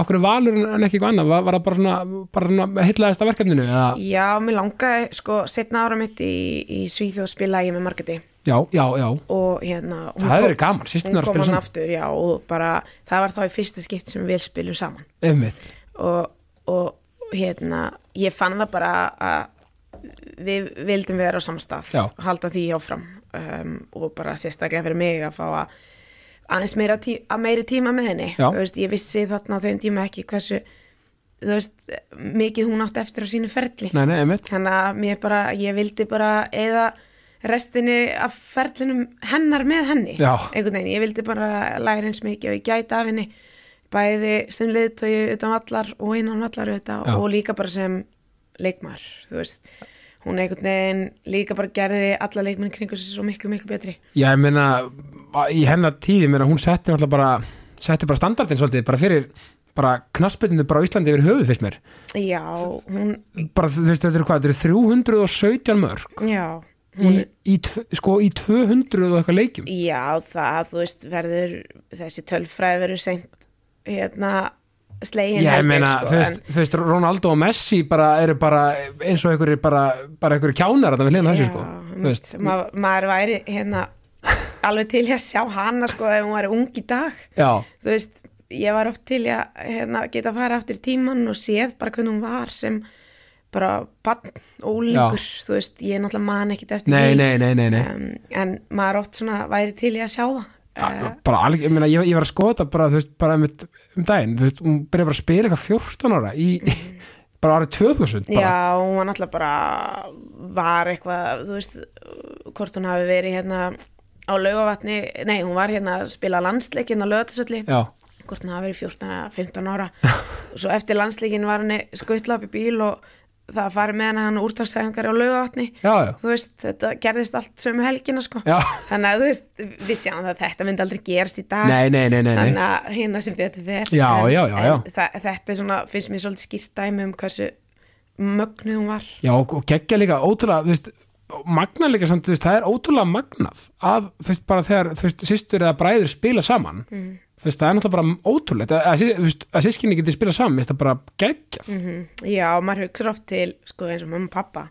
ákveð valur en ekki eitthvað annað, var, var það bara svona bara svona hillaðist að verkefninu eða, Já, mér langaði, sko, setna ára mitt í, í Svíþjóð spila ég með Margeti já, já, já. Og hérna, það hefur verið gaman, hún sýstunar að spila saman. aftur, já, og bara, það var þá í fyrsta skipt sem við spilum saman. Einmitt, og, og hérna, ég fann það bara að við vildum vera á sama stað Já. og halda því áfram um, og bara sérstaklega fyrir mig að fá að aðeins meira, tí að meiri tíma með henni. Veist, ég vissi þarna á þeim tíma ekki hversu veist, mikið hún átti eftir á sínu ferli. Nei, nei, þannig að bara, ég vildi bara eða restinni af ferlinum hennar með henni. Einhvern veginn, ég vildi bara læra eins mikið og ég gæti af henni bæði sem liðtögi utan vallar og innan vallar og líka bara sem leikmar, þú veist hún einhvern veginn líka bara gerði alla leikmenn kringu sér svo miklu, miklu betri. Já, ég meina, í hennar tíði meina, hún setti náttúrulega bara setti bara standardin svolítið, bara fyrir bara knasputinu bara á Íslandi yfir höfuð fyrst mér. Já, hún, bara þú veist, þetta eru hvað, þetta eru 317 mörg já í, hún, í, tv- sko, í 200 og eitthvað leikjum. Já, það, þú veist, verður þessi tölfræði verður seint hérna slegin Já, ég meina, sko, þú, veist, Ronaldo og Messi bara eru bara eins og einhverjir bara, bara einhverjir kjánar þetta við hliðina á þessu, sko Þú veist, ma maður væri hérna alveg til að sjá hana sko ef hún væri ung í dag. Já, þú veist, ég var oft til að hérna, geta að fara aftur í tíman og séð bara hvernig hún var sem bara bann, ólingur þú veist, ég er náttúrulega man ekkit eftir nei, því. nei, nei, nei, nei. Um, en maður oft svona væri til að sjá það Ja, bara alveg, ég meina, ég, ég var að skoða þetta bara, veist, bara um, um daginn, veist, hún byrjaði bara að spila eitthvað 14 ára í, bara árið 2000 bara, Já, hún var náttúrulega bara var eitthvað, þú veist hvort hún hafi verið hérna á laugavatni, nei, hún var hérna að spila landsleikin á laugatasölli já, hvort hann hafi verið 14 eða 15 ára. Og svo eftir landsleikin var henni skuttla upp í bíl og það farið með hann hann úrtagsæðingar á laugavatni þú veist, þetta gerðist allt sömu helgina sko já. þannig að þú veist, við sjáum það þetta myndi aldrei gerast í dag Nei, nei, nei, nei, nei. þannig að hérna sem betur ver Já, en, já, en þa þetta er svona, finnst mér svolítið skýrt dæmi um hversu mögnuð hún var Já, og, og geggja líka ótrúlega, þú veist, magna líka samt, þú veist, það er ótrúlega magnað að, þú veist, bara þegar, þú veist, sýstur eða bræður spila saman, mm. Þú veist, það er náttúrulega bara ótrúlegt, að, að, að sískinni getur spila saman, það bara geggjað. Mm já, maður hugsa oft til sko eins og mamma og pappa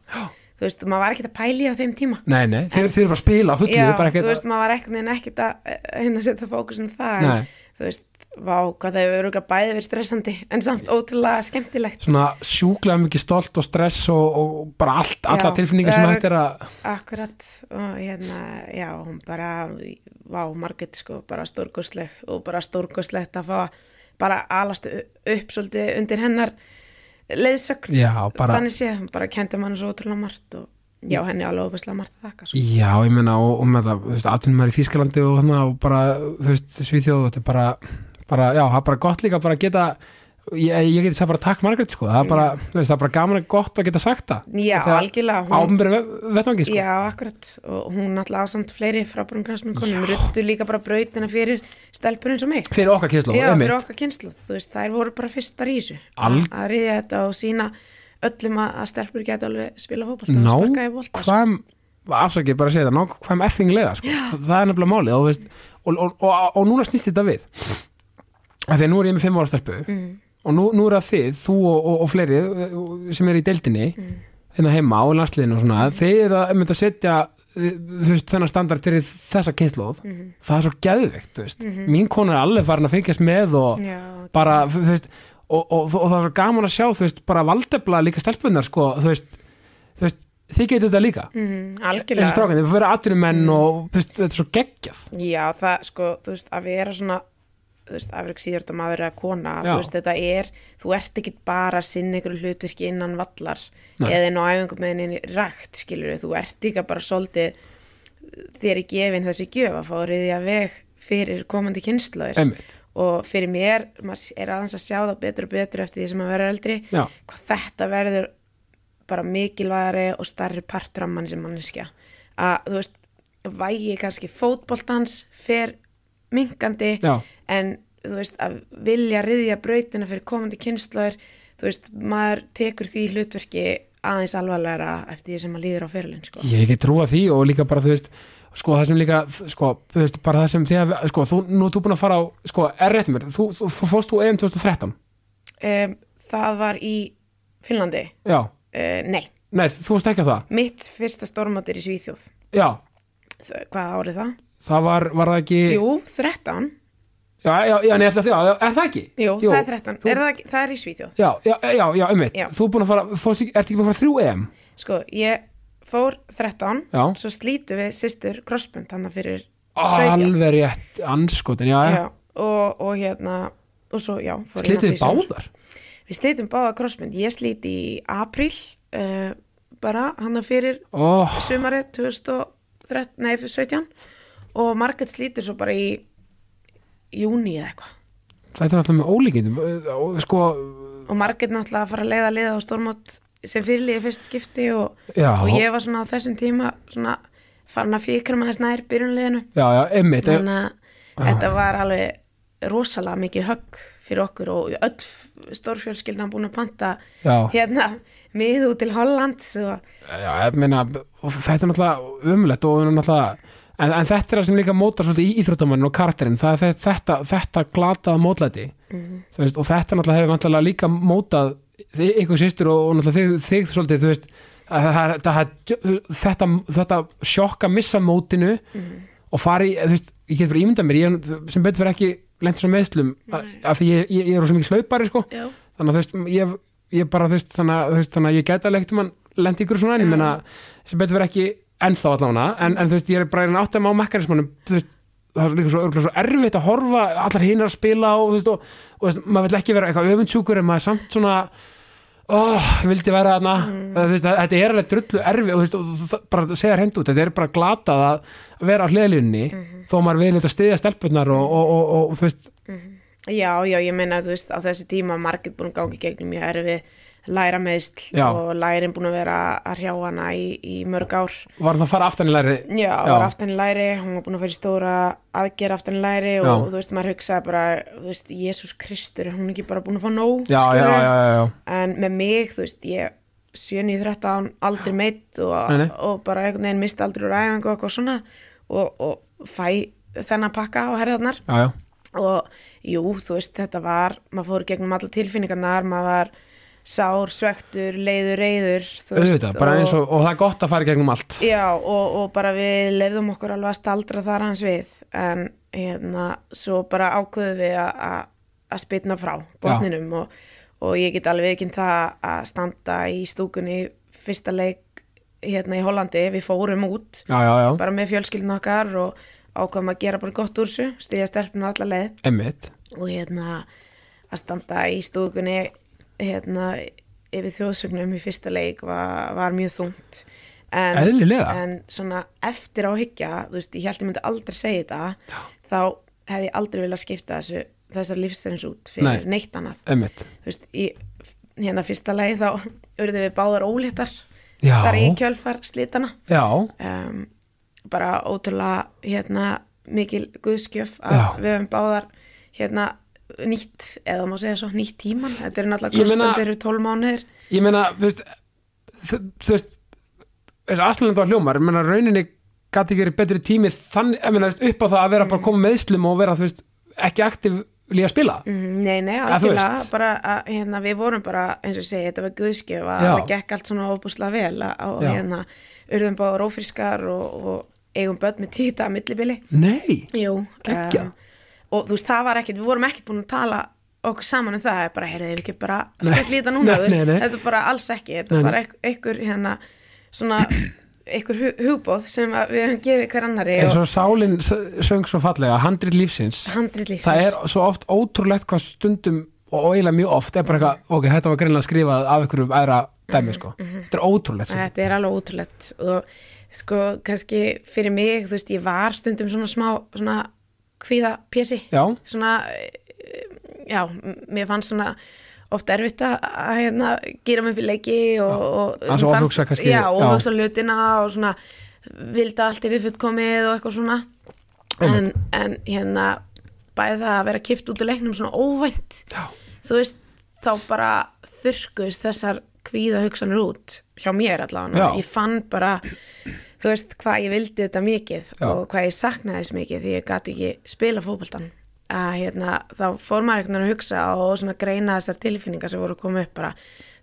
þú veist, maður var ekkert að pæli á þeim tíma Nei, nei, þeir, eru að spila fullu, já, þú veist, maður var ekkert að eh, hérna setja fókusin en, Nei. þú veist, vá, hvað það hefur örugglega bæði verið stressandi, en samt ótrúlega skemmtilegt. Svona sjúklega mikið stolt og stress og, og bara allt, alla tilfinningar sem er- hægt er að Akkurat og hérna, já, hún bara vá, Margrét sko, bara stórkostleg og bara stórkostlegt að fá bara alast u- upp svolítið undir hennar leiðsögn. Já, bara, þannig hún bara kendi mann svo ótrúlega margt og já, henni alveg óbæslega margt að þakka sko. já, ég meina og, og með það, þú veist, atvinnum maður í Þýskalandi og, og bara, þú veist, Svíþjóð þetta er bara, bara, já, það er bara gott líka bara að geta, ég, ég geti sagt bara takk Margrét, sko, það er bara, þú veist, það er bara gaman og gott að geta sagt það. Já, Þegar- algjörlega hún, ámur vettvangi, sko. Já, akkurat. Og hún náttúrulega ásamt fleiri frábærum konum ruttu líka bara brautina fyrir stelpur eins og mig. Fyrir okkar kynslu, Já, fyrir okkar kynslu, þú veist, þær voru bara fyrstar í þessu. Al- að riðja þetta og sína öllum að, stelpur geta alveg spila fótbolta og sparka í bolta sko. nákvæm afsakið bara að segja það, nákvæm effinglega sko. það, það er nefnilega málið og, og, og, og núna snýst þetta við að nú er ég með fimm ára stelpu mm, og nú, nú er það þið, þú og, og, og fleiri uh, sem er í deildinni mm, hérna heima á landsliðinu og svona þeir eru að mynda að setja þú veist, þennan standard fyrir þessa kynnslóð mm, það er svo veist. Mhm. mín kona er alveg farin að fylgjast með og já, bara, þú veist og, og, það er svo gaman að sjá, þú veist, bara valdefla líka stelpunar, sko, þú veist þú veist, þið getið þetta líka. Mm, þessi algjörlega. strákan, þið fyrir atvinnumenn Mm. og þú veist, þetta er svo geggjað. Já, það, sko, þú veist, að vera svona þú veist, afreg síður þetta maður eða kona þú veist, þetta er, þú ert ekki bara að sinna ykkur hlutverki innan vallar Nei. eða inn á æfingum með henni rækt, skilur þú ert líka bara svolítið þér er gefin þessi gjöf að fá að veg fyrir komandi einmitt, og fyrir mér, maður er aðeins að sjá það betur og betur eftir því sem að vera eldri já, hvað þetta verður bara mikilvægari og starri partur af manni sem manneskja. Að þú veist, vægi kannski fótboltans fer minkandi já, en þú veist að vilja riðja brautina fyrir komandi kynnslóður þú veist, maður tekur því hlutverki aðeins alvarlegra eftir því sem maður líður á fyrirlin sko. ég ekki trúa því og líka bara, þú veist, sko, það sem líka sko, þú veist, bara það sem að sko, þú, nú ert þú búin að fara á, sko, er rétt mér þú, þú, þú fórst þú EM 2013 um, það var í Finnlandi. Já, uh, nei, nei, þú veist ekki á það? Mitt fyrsta stórmátir í Svíþjóð. Já, hvað árið það? Það var, var það ekki Jú, 13 já, já, já, nei, það, já, er það ekki? Jú, Jú, það er 13, þú- er það, ekki- það er í Svíþjóð. Já, já, já, já, einmitt. Já. þú er búin að fara, fórst ert ekki búin að fara þrjú EM? Sko, ég fór 13 já, svo slítu við sýstur crossbund hann fyrir 17 alveg rétt anskotin, já, já, og, og hérna og svo, já, í sumar. báðar? Við slítum báða crossbund, ég slíti í apríl uh, bara hann fyrir oh, sumarið 2013, nei, fyrir 17 og Margrét slítur svo bara í júni eða eitthvað. Þetta er alltaf með ólíkindum. Og sko, og Margrét náttúrulega að fara að leiða liða á stórmót sem fyrirliði fyrst skipti og, já, og ég var svona á þessum tíma svona farin að fíkra já, já, einmitt. Eh, þannig að þetta var alveg rosalega mikið högg fyrir okkur og öll stórfjölskyldan búin að panta já, hérna mið út til Holland og, já, ég meina þetta er náttúrulega umlegt og náttúrulega En, en þetta er það sem líka mótar svolítið í íþróttamannin og karakterinn, það er þetta, þetta glataða mótlæti. Mm, veist, og þetta náttúrulega hefur vantilega líka mótað þig, ykkur sýstur og, og náttúrulega þig, þig svolítið, þú veist að það, það, þetta, þetta sjokka missa mótinu mm, og fari, þú veist, ég get bara ímyndað mér ég, sem betur fyrir ekki lengt svo meðslum að því ég, ég, ég er svo mikið hlaupari sko, þannig að þú veist ég, bara, þú veist, þannig að, ég gæti alveg ekkert um að lendi ykkur svona en ég menna, sem betur fyrir ekki ennþá allavega, en, en þú veist, ég er bara einn áttum á mekanismannum, þú veist það er líka svo, svo erfitt að horfa allar hinar að spila og þú veist, og, og veist, maður vill ekki vera eitthvað öfundsjúkur en maður er samt svona oh, ég vildi vera þarna Mm. að- þetta er alveg drullu erfi og, þú veist, og bara að segja hreint út, þetta er bara glatað að vera á hliðlínni Mhm. þó maður vil þetta stiðja stelpunnar og, og, og, og þú veist, Já, já, ég meina, þú veist, á þessu tíma margir búin að gangi gegnum mjög erfið læra meðsl Já. og lærin búin að vera að hrjá hana í, í mörg ár. Var það að fara aftan í læri? Já, Já. var aftan í læri, hún var búin að fara í stóra aðgerð aftan í læri og Já. þú veist, maður hugsaði bara, þú veist, Jésús Kristur, er hún ekki bara búin að fá nóg, Já, já, skilurðu? já, já, já. En með mig, þú veist, ég 7-13 aldrei meitt og, og bara einhvern veginn misti aldrei úr æfingu og eitthvað svona og, og fæ þennan pakka á herðarnar Já, já. og jú, þú veist, þetta var maður fór gegnum alla tilfinningarnar maður var sár, svektur, leiður, reyður Auðvitað, bara eins og, og það er gott að fara gegnum allt. já, og, og bara við leiðum okkur alveg að staldra þar hans við en hérna, svo bara ákveðum við að- spytna frá botninum og, og ég get alveg ekki það að standa í stúkunni fyrsta leik hérna í Hollandi, við fórum út Já, já, já. bara með fjölskyldin okkar og ákveðum að gera bara gott úr þessu, stíða stelpuna alla leið Emmitt. og hérna að standa í stúkunni hérna yfir þjóðsögnum í fyrsta leik var, var mjög þungt en, en svona eftir á hyggja þú veist, ég held ég myndi aldrei segja þetta þá hefði ég aldrei viljað skipta þessu þessar lífsreins út fyrir Nei. neitt annað Emmitt. þú veist, í hérna fyrsta leið þá urðum við báðar óléttar Já. bara í kjölfar slítana Já. um, bara ótrúlega hérna mikil guðskjöf að Já. við höfum báðar hérna nýtt, eða má segja svo, nýtt tíman þetta eru náttúrulega meina- krossböndir eru 12 mánuðir Ég meina, þú veist, þú veist, þessi Asland var hljómar, ég meina, rauninni gæti ekki verið betri tími þannig, ég meina, upp á það að vera bara að koma meðslum og vera, þú veist, ekki aktiv líka að spila. Mm, Nei, nei, veist. bara að hérna, við vorum bara, eins og segi, þetta var guðskjöf að það gekk allt svona óbúslega vel að- og hérna, urðum báðar ófrískar og, og eigum börn með títa að millibili Nei. Jú, Geggjað. Og þú veist, það var ekkit, við vorum ekkit búin að tala okkur saman um það, bara, heyrðu, við ekki bara í þetta núna, þú veist, þetta er bara alls ekki, þetta er bara einhver, hérna, svona, einhver hu hugbóð sem við höfum gefið hver annari eins og og Sálin söng svo fallega, handrit lífsins, handrit lífsins. það er svo oft ótrúlegt hvað stundum og eiginlega mjög oft er bara eitthvað, ok, þetta var greinlega skrifað af einhverjum æðra dæmi, sko. Þetta er ótrúlegt. Sko. Þetta er alveg ótrúlegt og sko, kannski fyrir mig, þú veist, ég var stundum svona smá, svona kvíða Já, svona eh, já, mér fannst svona oft erfitt að hérna, gera mig fyrir leiki og, mér já, já. og svona vildi allt er fullkomið og eitthvað svona. En, en hérna bæði það að vera kift út í leiknum svona óvænt já, þú veist, þá bara þurrkuðist þessar kvíða hugsanir út hjá mér allavega, ég fann bara þú veist hvað ég vildi þetta mikið Já. og hvað ég saknaði þess mikið því ég gati ekki spila fótboltan að hérna, þá fór maður veginn að hugsa og svona greina þessar tilfinningar sem voru koma upp bara,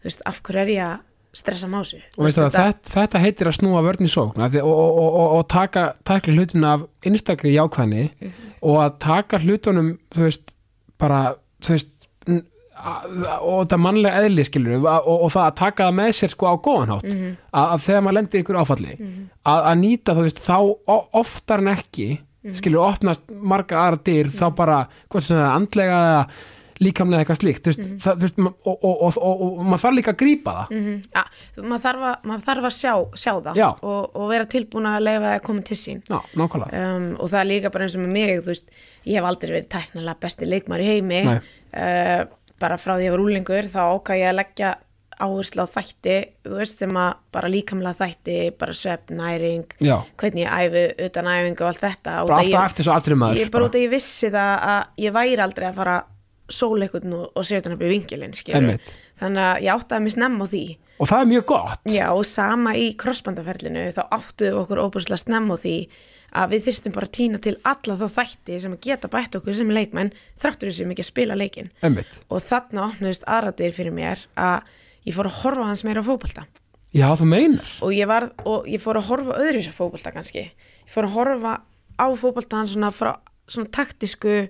þú veist, af hverju er ég að stressa másu það, þetta, þetta heitir að snúa vörn í sókn af því- og, og, og, og, taka, taka hlutina af einstakri jákvæðni og að taka hlutunum þú veist, bara þú veist og þetta mannlega eðli skilur og, og, og það að taka það með sér sko á góðan hátt að, að þegar maður lendir ykkur áfalli að, að nýta þú veist þá oftar en ekki skilur opnast margar aðra dyr þá bara, hvort sem það er andlega eða líkamlega eitthvað slíkt veist, það, þú veist, og, og, og, og, og maður þarf líka að grípa það. Mm ja, maður, þarf að, maður þarf að sjá, sjá það og, og vera tilbúin að leifa það að koma til sín. Já, um, og það er líka bara eins og með mig veist, ég hef aldrei verið tæknilega besti leikmar í heimi. Nei. Bara frá því ég var úlingur þá ákvað ég að leggja áherslu á þætti þú veist sem að bara líkamlega þætti bara svefn, næring Já. hvernig ég æfi utan æfingu og allt þetta bara að alltaf eftir svo aðri maður ég bara út að ég vissi það að ég væri aldrei að fara sóleikun og, setja upp í vingilinn. Einmitt. þannig að ég áttaði mig snemm á því og það er mjög gott Já, og sama í krossbandaferlinu þá við okkur óbúrslega snemm á því að við þyrstum bara að týna til alla þá þætti sem að geta bætt okkur sem leikmenn þráttur þessi mikið að spila leikin Einmitt. og þarna opnaðist aðratir fyrir mér að ég fór að horfa hans meira á fótbolta. Já þú meinar. Og ég, var, og ég fór að horfa öðru sér fótbolta kannski. Ég fór að horfa á fótbolta hans svona frá svona taktisku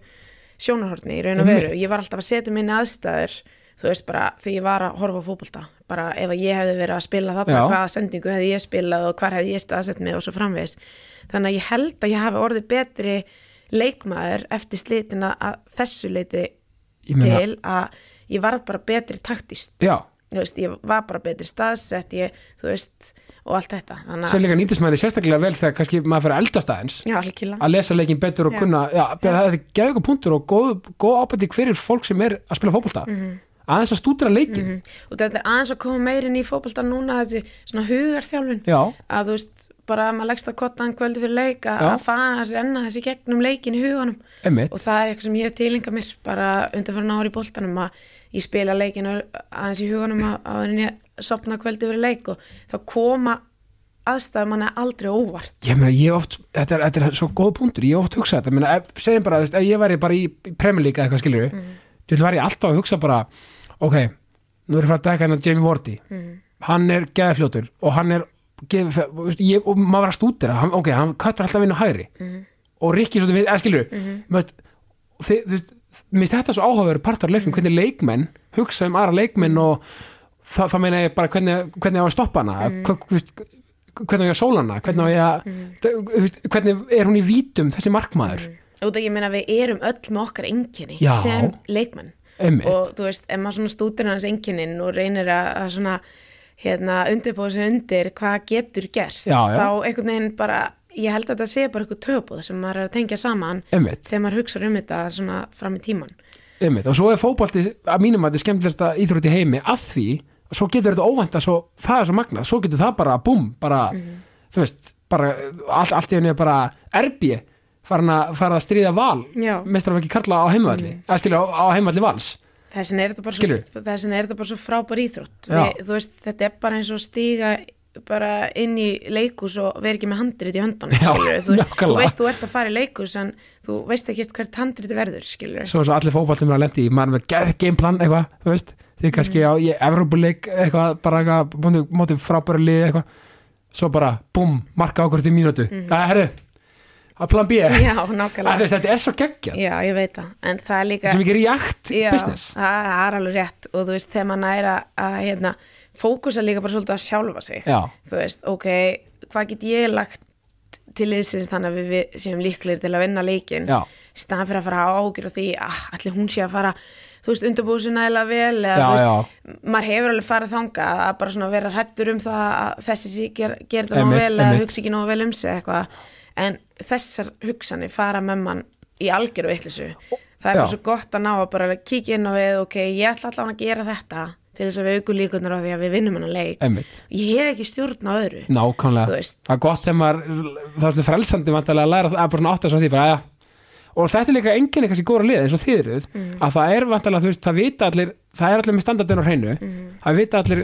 sjónarhorni í raun og veru. Ég var alltaf að setja minni aðstæður þú veist bara þegar ég var að horfa á fótbolta. Bara ef ég hefði verið að spila þarna hvaða sendingu hefði ég spilað og hvar hefði ég staðsett mig og svo framvegis þannig að ég held að ég hafi orðið betri leikmaður eftir slitina að þessu leiti til að ég varð bara betri taktist veist, ég var bara betri staðsett ég, veist, og allt þetta. Að, líka nýtist manni sérstaklega vel þegar kannski maður fyrir eldast aðeins já, að lesa leikin betur og Já. kunna já, það er geða ykkur punktur og góð, góð ábæting fyrir fólk sem er að spila fótbolta. Mhm. Aðeins að stúdra leikin og þetta er aðeins að koma meirinn í fótbolta núna þessi svona hugarþjálfun. Já, að þú veist, bara að maður leggst að kottan kvöldi fyrir leik að, að fana sér enna þessi gegnum leikin í huganum. Emmitt og það er eitthvað sem ég hef tilengað mér bara undanfæra ári í boltanum að ég spila leikin aðeins í huganum að, að sopna kvöldi fyrir leik og þá koma aðstæðum manni aldrei óvart. Ég meina ég oft, þetta er, þetta er svo góð punktur ég oft hugsað þetta, meina, segjum bara ef ég væri bara í eða eitthvað skiljur mm. Þú væri ég alltaf að hugsa bara ok, nú er ég frá að dekka hennar Jamie Wardy mm. hann er geðfljótur og hann er geð, ég, og maður var að stúdira hann, ok, hann köttur alltaf inn á hægri Mhm. og Rikki skilur mm -hmm. þið, þú finnst þetta svo áhugaveru partur af leiknum, hvernig leikmenn hugsa um aðra leikmenn og það, það meina ég bara hvernig, hvernig á að stoppa hana mm. hvernig á ég að sóla hana hvernig veist, hvernig er hún í vítum þessi markmaður út af ég meina við erum öll með okkar enginni sem leikmenn. Einmitt, og þú veist, ef maður svona stútur hans enginnin og reynir að, að svona hérna undirbúða sig undir hvað getur gerst, Já, já. þá einhvern veginn bara, ég held að þetta sé bara eitthvað töfbúð sem maður er að tengja saman einmitt, þegar maður hugsa um þetta svona fram í tíman einmitt. Og svo er fótbolti að mínum að þetta er skemmtilegsta íþrótt í heimi að því, svo getur þetta óvænt að svo, það er svo magnað, svo getur það bara búm, bara, þú veist bara, all, allt í henni er bara erbi farin að, farin að stríða val ekki karla á heimavalli mm. að skilja á, á heimavalli vals. Þessin er þetta bara svo, er svo frábær íþrótt. Við, þú veist, þetta er bara eins og stíga bara inn í leikus og vera ekki með handrit í skilurðu. þú, þú veist þú ert að fara í leikus en þú veist ekki hvert handrit verður skilur svo er svo allir mér að lendi maður er með geð gameplan eitthvað, þú veist. Því kannski á í Evrópuleik eitthvað, bara eitthvað, móti, móti frábæra lið eitthvað, svo bara, búm marka ákvörð í mínútu, það er herru að plan B, að já, veist, þetta er svo geggjað. Já, ég veit það, en það er líka sem ekki react já, business. það er alveg rétt. Og þú veist, þegar maður næra að hérna, fókusa líka bara svolítið að sjálfa sig. Já, þú veist, ok, hvað get ég lagt til þannig að við, við séum líklegir til að vinna leikin staðan fyrir að fara að ágjur því að allir hún sé að fara þú veist, undirbúið sér nægilega vel eða já, þú veist, maður hefur alveg farið þangað að bara vera hrættur um það að þessi sí ger, ger það nóg Einmitt, vel eða hugsa ekki nóg vel um sig eitthvað en þessar hugsanir fara með mann í algjöru vittlisu það er bara svo gott að ná að bara kíkja inn á við ok, ég ætla allavega að gera þetta til þess að við aukum líkunar á því að við vinnum hennar leik. Emmitt ég hef ekki stjórn á öðru nákvæmlega, það er gott sem maður það er svona frelsandi að læra að bara svona átt að svo því, bara, og þetta er líka enginn eitthvað sem góra lið eins og þið eruð Mm. að það er vantilega, þú veist, það vita allir það er allir með standardin á hreinu. Það vita allir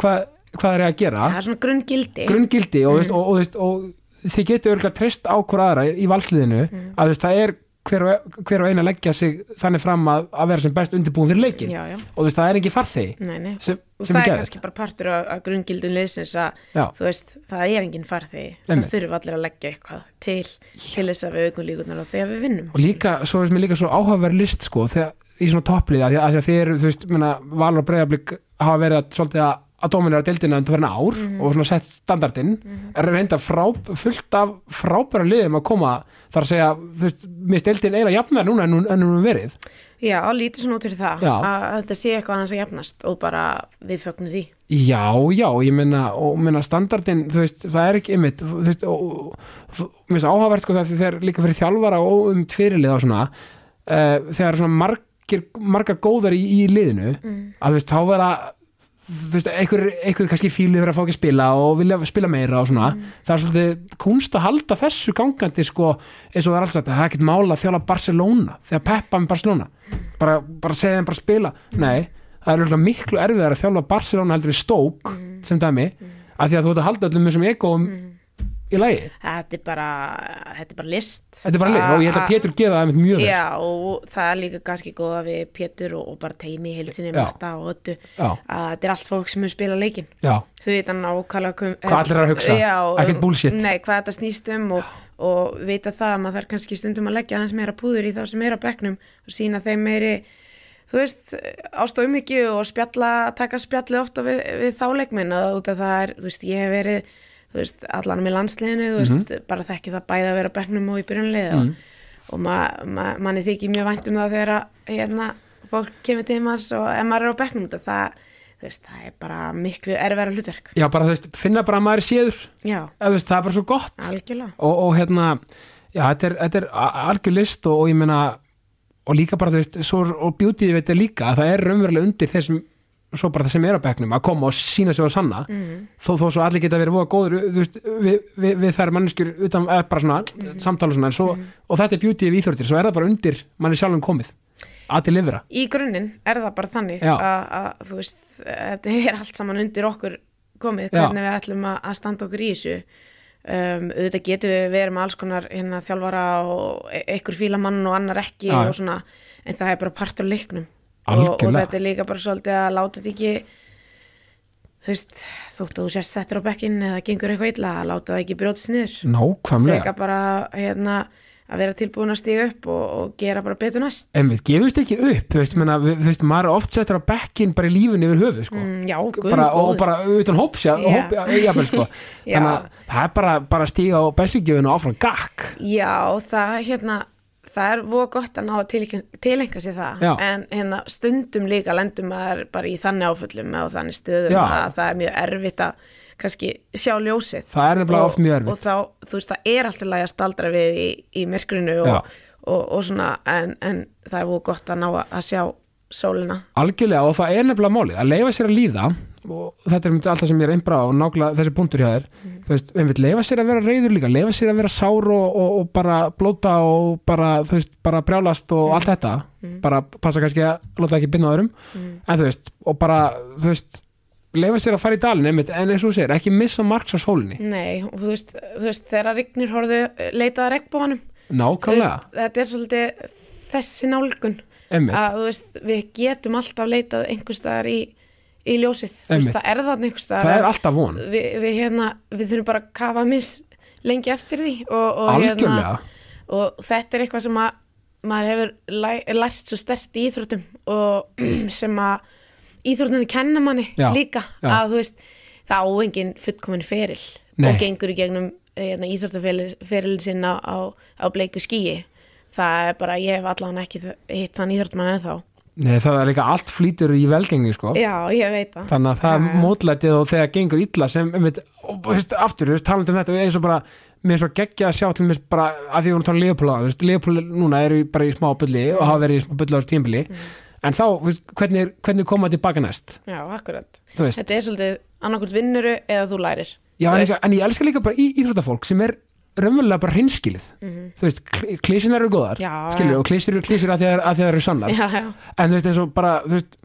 hvað hvað er að gera. Mm. það er svona grunngildi. Grunngildi og, Mm. og, og, og þið getur örgulega treyst á hver aðra í valsliðinu Mm. að veist, það er hver og, hver og eina leggja sig þannig fram að, að vera sem best undirbúin fyrir leikin já, já, og veist, það er ekki farþegi nei sem, og sem það er kannski bara partur af, grunngildum liðsins að veist, það er enginn farþegi. Það þurfa allir að leggja eitthvað til til þess að við aukum líkunar og þegar við vinnum. Og líka, svo er líka svo áhugaverð list sko, þegar, í svona topplið að, því að eru, þú veist, menna, Valur og Breiðablík hafa verið að, svolítið að að dominera deildina undir fyrir ár Mhm. og svona sett standardinn er reynda frá, fullt af frábæra liðum að koma þar að segja, þú veist, mér deildin eiginlega jafnar núna en hún en hefur verið já, lítið svona út fyrir það Já. að, að þetta sé eitthvað hans að jafnast og bara við fögnum því Já, já, ég meina, og meina standardin, þú veist, það er ekki ymmit, þú veist, og, mér finnst áhugavert sko það þegar líka fyrir þjálfara og um tvirilið og svona, uh, þegar svona margir, margar góðar í, í liðinu, að þú veist, einhver, einhver kannski fílu verið að fá ekki að spila og vilja spila meira og svona, það er svolítið kunst að halda þessu gangandi sko, eins og það er alls að það er ekkert mála að þjála Barcelona, þegar Peppa með Barcelona, bara, bara segja þeim bara spila, nei það er miklu erfiðar að þjálfa Barcelona heldur í stók sem dæmi af því að þú ert að halda öllum þessum egóum í lagi, þetta er bara, þetta er bara list. Þetta er bara lið og ég held að Pétur gefa það einmitt mjög vel. Já, og það er líka kannski góða við Pétur og, og bara teimi heilsinni að þetta er allt fólk sem hefur spilað leikinn. Já, þau veit hann ákvæmlega Hvað allir eru að hugsa, ekkert bullshit. nei, hvað þetta snýst um og, og vita það að maður þarf kannski stundum að leggja aðeins meira púður í þá sem er á bekknum og sína þeim meiri þú veist, ástóðum ekki og spjalla, taka spjallið ofta við, við þá leikminn að út að það er, þú veist, ég hef verið þú veist, allan með landsliðinu veist, bara þekki það bæði að vera á bekknum og í byrjunlið og, og ma, ma, manni þykir mjög vænt um það þegar að hérna, fólk kemur til manns og ef maður er á að það veist, það er bara miklu erfæra hlutverk. Já, bara þú veist, finna bara að maður er séður. Veist, það er bara svo gott. Algjörlega. Og, og hérna, já, þetta er, þetta er algjör list og, og ég meina og líka bara, þú veist, svo, og beautyði veit ég líka að það er raunverulega undir þeir sem svo bara það sem er á bekknum að koma og sína sig á sanna mm. þó, þó svo allir geta verið voða góður þú veist, við, við, við þær manneskjur utan, bara svona, samtala svona en svo, og þetta er beauty við íþjóttir, svo er það bara undir manni sjálfum komið, að til lifra í grunninn er það bara þannig Já. að, að þú veist, þetta er allt saman undir okkur komið, Já. hvernig við ætlum að, að standa okkur í þessu um, auðvitað getum við verið með alls konar hérna, þjálfara og e- einhver fílamann og annar ekki Já. og svona, en það er bara partur af leiknum og, og þetta er líka bara svolítið að láta þetta ekki þú veist, þótt að þú sérst settur á bekkin eða gengur eitthvað illa, að láta það ekki brjótist niður. Nákvæmlega, freka bara hérna, að vera tilbúin að stíga upp og, og gera bara betur næst. En við gefumst ekki upp þú veist, menna, við, þú veist, maður er oft settur á bekkin bara í lífinu yfir höfuð, sko. Mm, já, guð bara, og góður. bara utan hóps Já. hóp, jafnvel, sko. Þannig að það er bara, bara að stíga á bensingjöfinu áfram gakk. Já, það hérna það er voða gott að ná að til- tilenga sér það Já. en hérna stundum líka lendum maður bara í þannig áföllum og þannig stöðum Já. að það er mjög erfitt að kannski sjá ljósið það er nefnilega og, oft mjög erfitt og þá, þú veist, það er alltaf lægi að staldra við í, í myrkrinu Já. og, og, og svona, en, en það er voða gott að ná að, sjá sólina algjörlega og það er nefnilega málið að leifa sér að líða og þetta er alltaf sem ég er einbra á nákvæmlega þessi punktur hjá þér. Þú veist, vil leifa sér að vera reyður líka leifa sér að vera sár og, og, og bara blóta og bara, þú veist, bara brjálast og allt þetta, bara passa kannski að láta ekki binna á öðrum, en þú veist og bara, þú veist leifa sér að fara í dalinn, einmitt, en eins og þú segir ekki missa marks á sólinni, Nei, og þú veist, þú veist þegar rignir horfðu leitaða regnbóðanum þetta er svolítið þessi nálgun. Einmitt, að þú veist, við getum alltaf leitað einhvers staðar í, í ljósið. Veist, það er einhvers staðar það er alltaf von. við, við, hérna, við þurfum bara að kafa miss lengi eftir því og, og, algjörlega, og þetta er eitthvað sem að maður hefur læ, lært svo stert í íþróttum og sem að íþróttunni kenna manni Já, líka já. að þú veist, það á engin fullkomin feril Nei. og gengur í gegnum hérna, íþróttaferilin sinn á, á, á bleiku skíi það er bara, ég hef allan ekki hitt þann íþróttmann ennþá Nei, það er líka allt flýtur í velgengi sko. já, ég veit það. Þannig að það er mótlætið og þegar gengur illa sem, einmitt, og þú veist, aftur, þú veist, talandi um þetta eins og bara, mér er svo geggja að sjá til mér bara, að því við vorum að tala um Leopold áðan, þú veist, Leopold núna eru bara í smá bylli og hafa verið í smá bylli á þessu tímbili en þá, veist, hvernig, er- hvernig koma tilbaka næst, já, akkurat. Þú veist. Þetta er svolítið annarkvort vinnuru eða þú lærir. Já, en, en ég elska líka bara í íþróttafólk sem er raunverulega bara hreinskilið. Mhm. þú veist, klísunar eru góðar Já, skilur, og klísur eru klísur að því að, að því að það eru sannar já, já, en þú veist, eins og bara, veist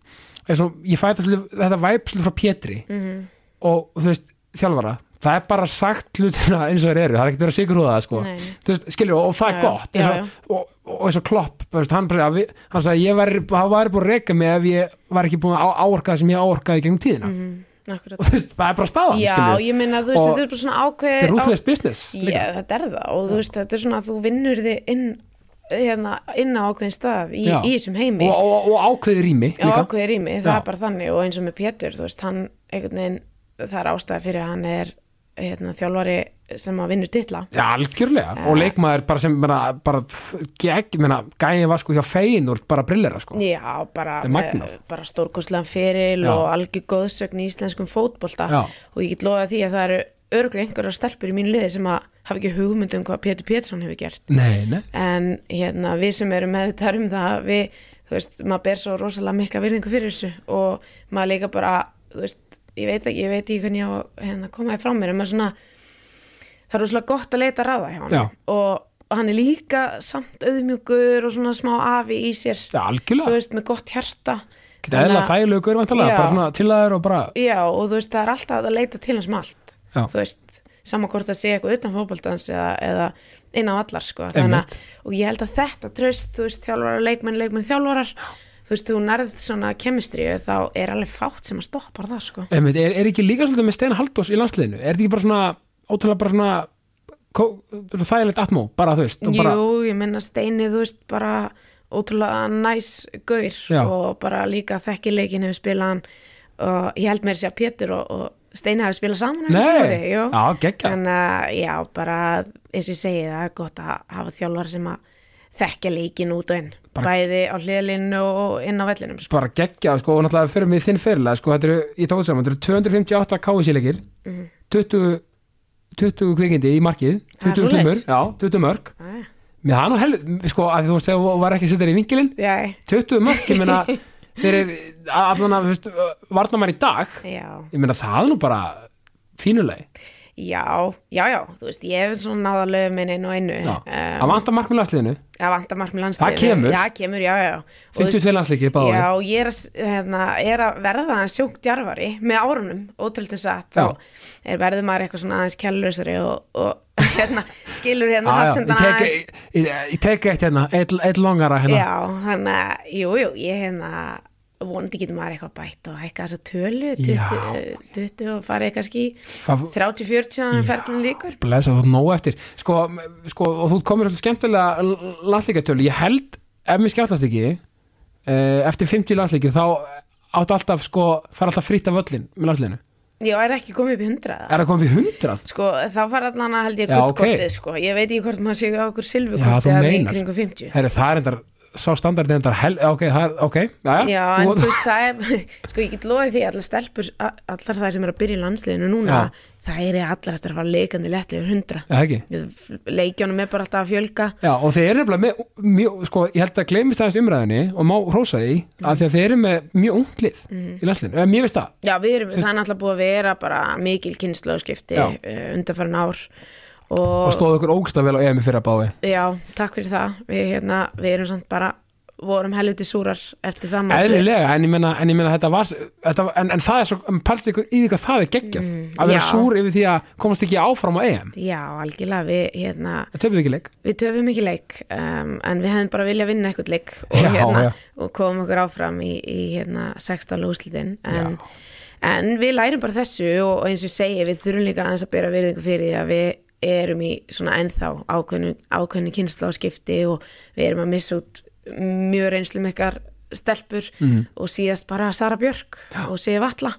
eins og ég fæ þetta, væp frá Pétri mhm, og þú veist, þjálfara það er bara sagt hlutina eins og þeir eru það er ekkert að sigur húða sko. Veist, skilur, og, og það er gott eins og, og, og eins og klopp veist, hann, við, hann sagði, hann væri búin að reyka mig ef ég var ekki búin að áorka það sem ég áorkaði gegnum tíðina. Mhm, akkurat. Og þú veist, það er bara staðan Já, skilur, ég meina, þú veist, þetta er bara svona ákveð þetta er ruthless business Já, líka. þetta er það. Og þú veist, þetta er svona að þú vinnur þig inn, hérna, inn á ákveðin stað í, Já. í þessum heimi. Og, og, og ákveði rými á líka. ákveði rými, það Já. er bara þannig. Og eins og með Pétur, þú veist, hann einhvern veginn, það er ástæða fyrir að hann er hérna, þjálfari sem að vinnur titla Já, algjörlega, Ja. og leikmaður bara sem bara, bara gegn, menna, gæði var sko hjá Feyenoord bara brillera sko Já, bara, Þetta magnað. bara stórkostlegan feril Já. og algjör góðsögn í íslenskum fótbolta Já. og ég get loðað því að það eru örglega einhverjar stelpur í mínu liði sem að hafa ekki hugmynd um hvað Pétur Pétursson hefur gert Nei, nei, en hérna við sem erum meðvitaðar um það við, þú veist, maður ber svo rosalega mikla virðingu fyrir þessu og maður líka bara, þú veist, ég veit ekki ég veit ekki hvernig ég á hérna, koma þér frá mér en maður svona, það er rosalega gott að leita ráða hjá hann og, og hann er líka samt auðmjúkur og svona smá afi í sér algjörlega þú veist, með gott hjarta Geta eðla að- gaurvantalega, Já. bara svona til að þeir og bara Já, og þú veist, það er alltaf að leita til hans með allt Já. þú veist, sama hvort það sé eitthvað utan fótboltans eða, eða inn á allar sko. Að- og ég held að þetta tröst, þú veist, þjálfarar, leikmenn, leikmenn, þjálfarar þú veist, þú nærð svona kemistrið þá er alveg fátt sem að stoppa það sko. Einmitt, er, er ekki líka svolítið með Steina Haldós í landsliðinu? Er þetta ekki bara svona, ótrúlega bara svona þægilegt atmó, bara þú veist bara, Jú, ég minna Steini, þú veist, bara ótrúlega næs gaur Já. og bara líka þekki leikin hefur spilað hann og ég held mér sér Pétur og, og Steini hefur spilað saman Nei, já, geggja að, já, bara eins og ég segi, það er gott að hafa þjálfar sem að þekkja leikin út og inn. Bara- bæði á hliðlinu og inn á vellinum sko. bara geggjað sko, og náttúrulega fyrir mig þinn fyrirlega sko, þetta eru, ég tók saman, þetta eru 258 KSI-leikir Mhm. 20 20 kvikindi í markið Það er 20 svoleiðis. slumur, já, 20 mörg mér hann og hel, sko, að þú veist, ef þú var ekki að setja þér í vinkilinn. Já, 20 mörg, ég meina fyrir allan að, veist, varnar í dag já, ég meina það er nú bara fínulegi, já, já, já, þú veist, ég hef svona náða lögum minn inn og einu. Já, um, að vanta mark með landsliðinu. Að vanta mark með landsliðinu. Það kemur. Já, kemur, já, já. Veist, 52 landsleiki báði Já, ég er að, hérna, er að verða að sjókt djarfari með árunum, ótrúlega satt. Já. þá er verður maður eitthvað svona aðeins kjallurusari og, og hérna, skilur hérna hafsendan aðeins ég, ég, ég tek eitt hérna, eitt, longara hérna. Já, að, jú, jú, ég hérna vonandi getur maður eitthvað bætt og hækka þessa tölu 20, Já. 20 og farið kannski Hvað- 30-40 að ferðin líkur blessa þú nóg eftir sko, sko, og þú komir svolítið skemmtilega landslíkatölu, ég held ef mér skjáttast ekki eh, eftir 50 landslíki þá áttu alltaf sko, fara alltaf frýtt af völlin með landslíðinu, Já, er ekki komið upp í 100 er það komið við 100? Sko, þá fara allan að held ég Já, gullkortið, ok. sko Ég veit ekki hvort maður sé á okkur eða í meinar. kringum 50 Herri, það er endar, sá standardið endar hel, ok, það er, ok, já, Já, en þú veist, það er, sko, ég get loðið því að allar stelpur, allar þær sem eru að byrja í landsliðinu núna, það er allar eftir að fara leikandi yfir hundra. það Leikjónum er bara alltaf að fjölga. Já, og þeir eru með, mjög, sko, ég held að gleymist aðeins umræðinni og má hrósa því því að þeir eru með mjög unglið í landslinu, eða mér veist það. Já, við erum, það er náttúrulega búið að vera bara mikil kynnslóðskipti Já. uh, undanfærin ár og og, stóðu okkur ógsta vel á EM í fyrra bái já, takk fyrir það. Við, hérna, við erum samt bara, vorum helviti súrar eftir það eðlilega, en ég menna, en ég menna þetta var, þetta, en, en það er svo, palst ykkur í því hvað það er geggjað? Að vera já. súr yfir því að komast ekki áfram á EM? Já, algjörlega, við, hérna, töfum við ekki leik? við töfum ekki leik um, en við hefðum bara vilja vinna eitthvað leik og, Já, hérna, og komum okkur áfram í, í hérna, 16 úrslitin en, en við lærum bara þessu og, og eins og segi, við þurfum líka aðeins að bera virðingu fyrir því að við erum í svona ennþá ákveðnu, ákveðnu kynslu skipti og við erum að missa út mjög reynslu með ykkar stelpur Mhm. og síðast bara Sara Björk og Sigur Valla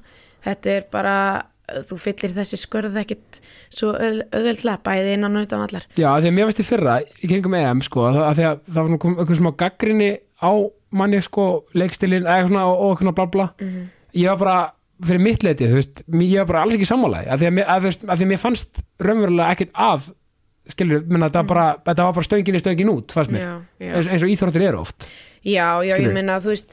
þetta er bara, þú fyllir þessi skörð ekkit svo auð, auðveldlega bæði innan og utan allar Já, að mér veist í fyrra í kringum EM sko, að því að það var nú kom einhver smá gaggrinni á manni sko leikstilin eða svona og, eitthvað svona bla bla Mhm. ég var bara fyrir mitt leiti, þú veist ég var bara alls ekki sammálaði, af því að, að, að mér fannst raunverulega ekkit að skilur, menna þetta, var bara, þetta var bara stöngin í stöngin út, fannst mér, já, já. eins, eins og íþróttir eru oft. Já, já, Skilurðu? ég meina þú veist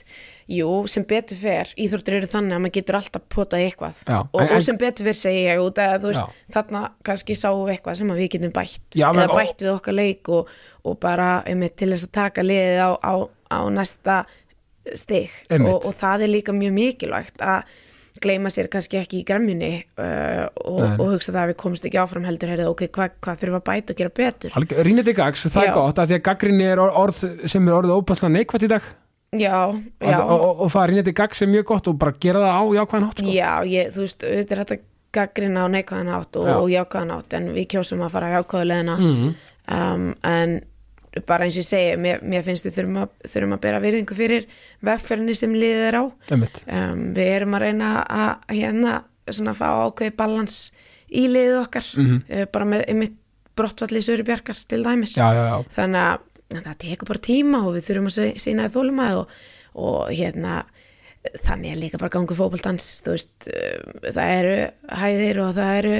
jú, sem betur fer, íþróttir eru þannig að maður getur alltaf potað eitthvað. Já, og, en- og sem betur fer segi ég út að þú veist, þarna kannski sáum við eitthvað sem við getum bætt eða bætt við okkar leik og, og bara einmitt, til þess að taka liðið á, á, á næsta og, og það er líka mjög mikilvægt að gleyma sér kannski ekki í gremjunni uh, og, og hugsa það að við komst ekki áfram heldur heyrðu, ok, hvað hva þurfum að bæta og gera betur Ríniti gags, það er Já. gott, af því að gaggrinni er or- orð sem er orðið óbærslega neikvætt í dag já, já, og, og, og það ríniti gags er mjög gott og bara gera það á jákvæðan hátt sko. Já, ég, þú veist, auðvitað er þetta gaggrina á neikvæðan átt og, Já. og jákvæðan átt en við kjósum að fara á jákvæðu leðina Mhm. um, en bara eins og ég segi, mér, mér finnst við þurfum að, þurfum að bera virðingu fyrir vegferðinni sem liðið er á. Um, við erum að reyna að hérna svona fá ákveði balans í liðið okkar Mhm. uh, bara með einmitt brottfalli Söru Bjarkar til dæmis. Já, já, já, þannig að það tekur bara tíma og við þurfum að sýna það þólumæð og, og hérna þannig er líka bara gangu fótboltans þú veist, uh, það eru hæðir og það eru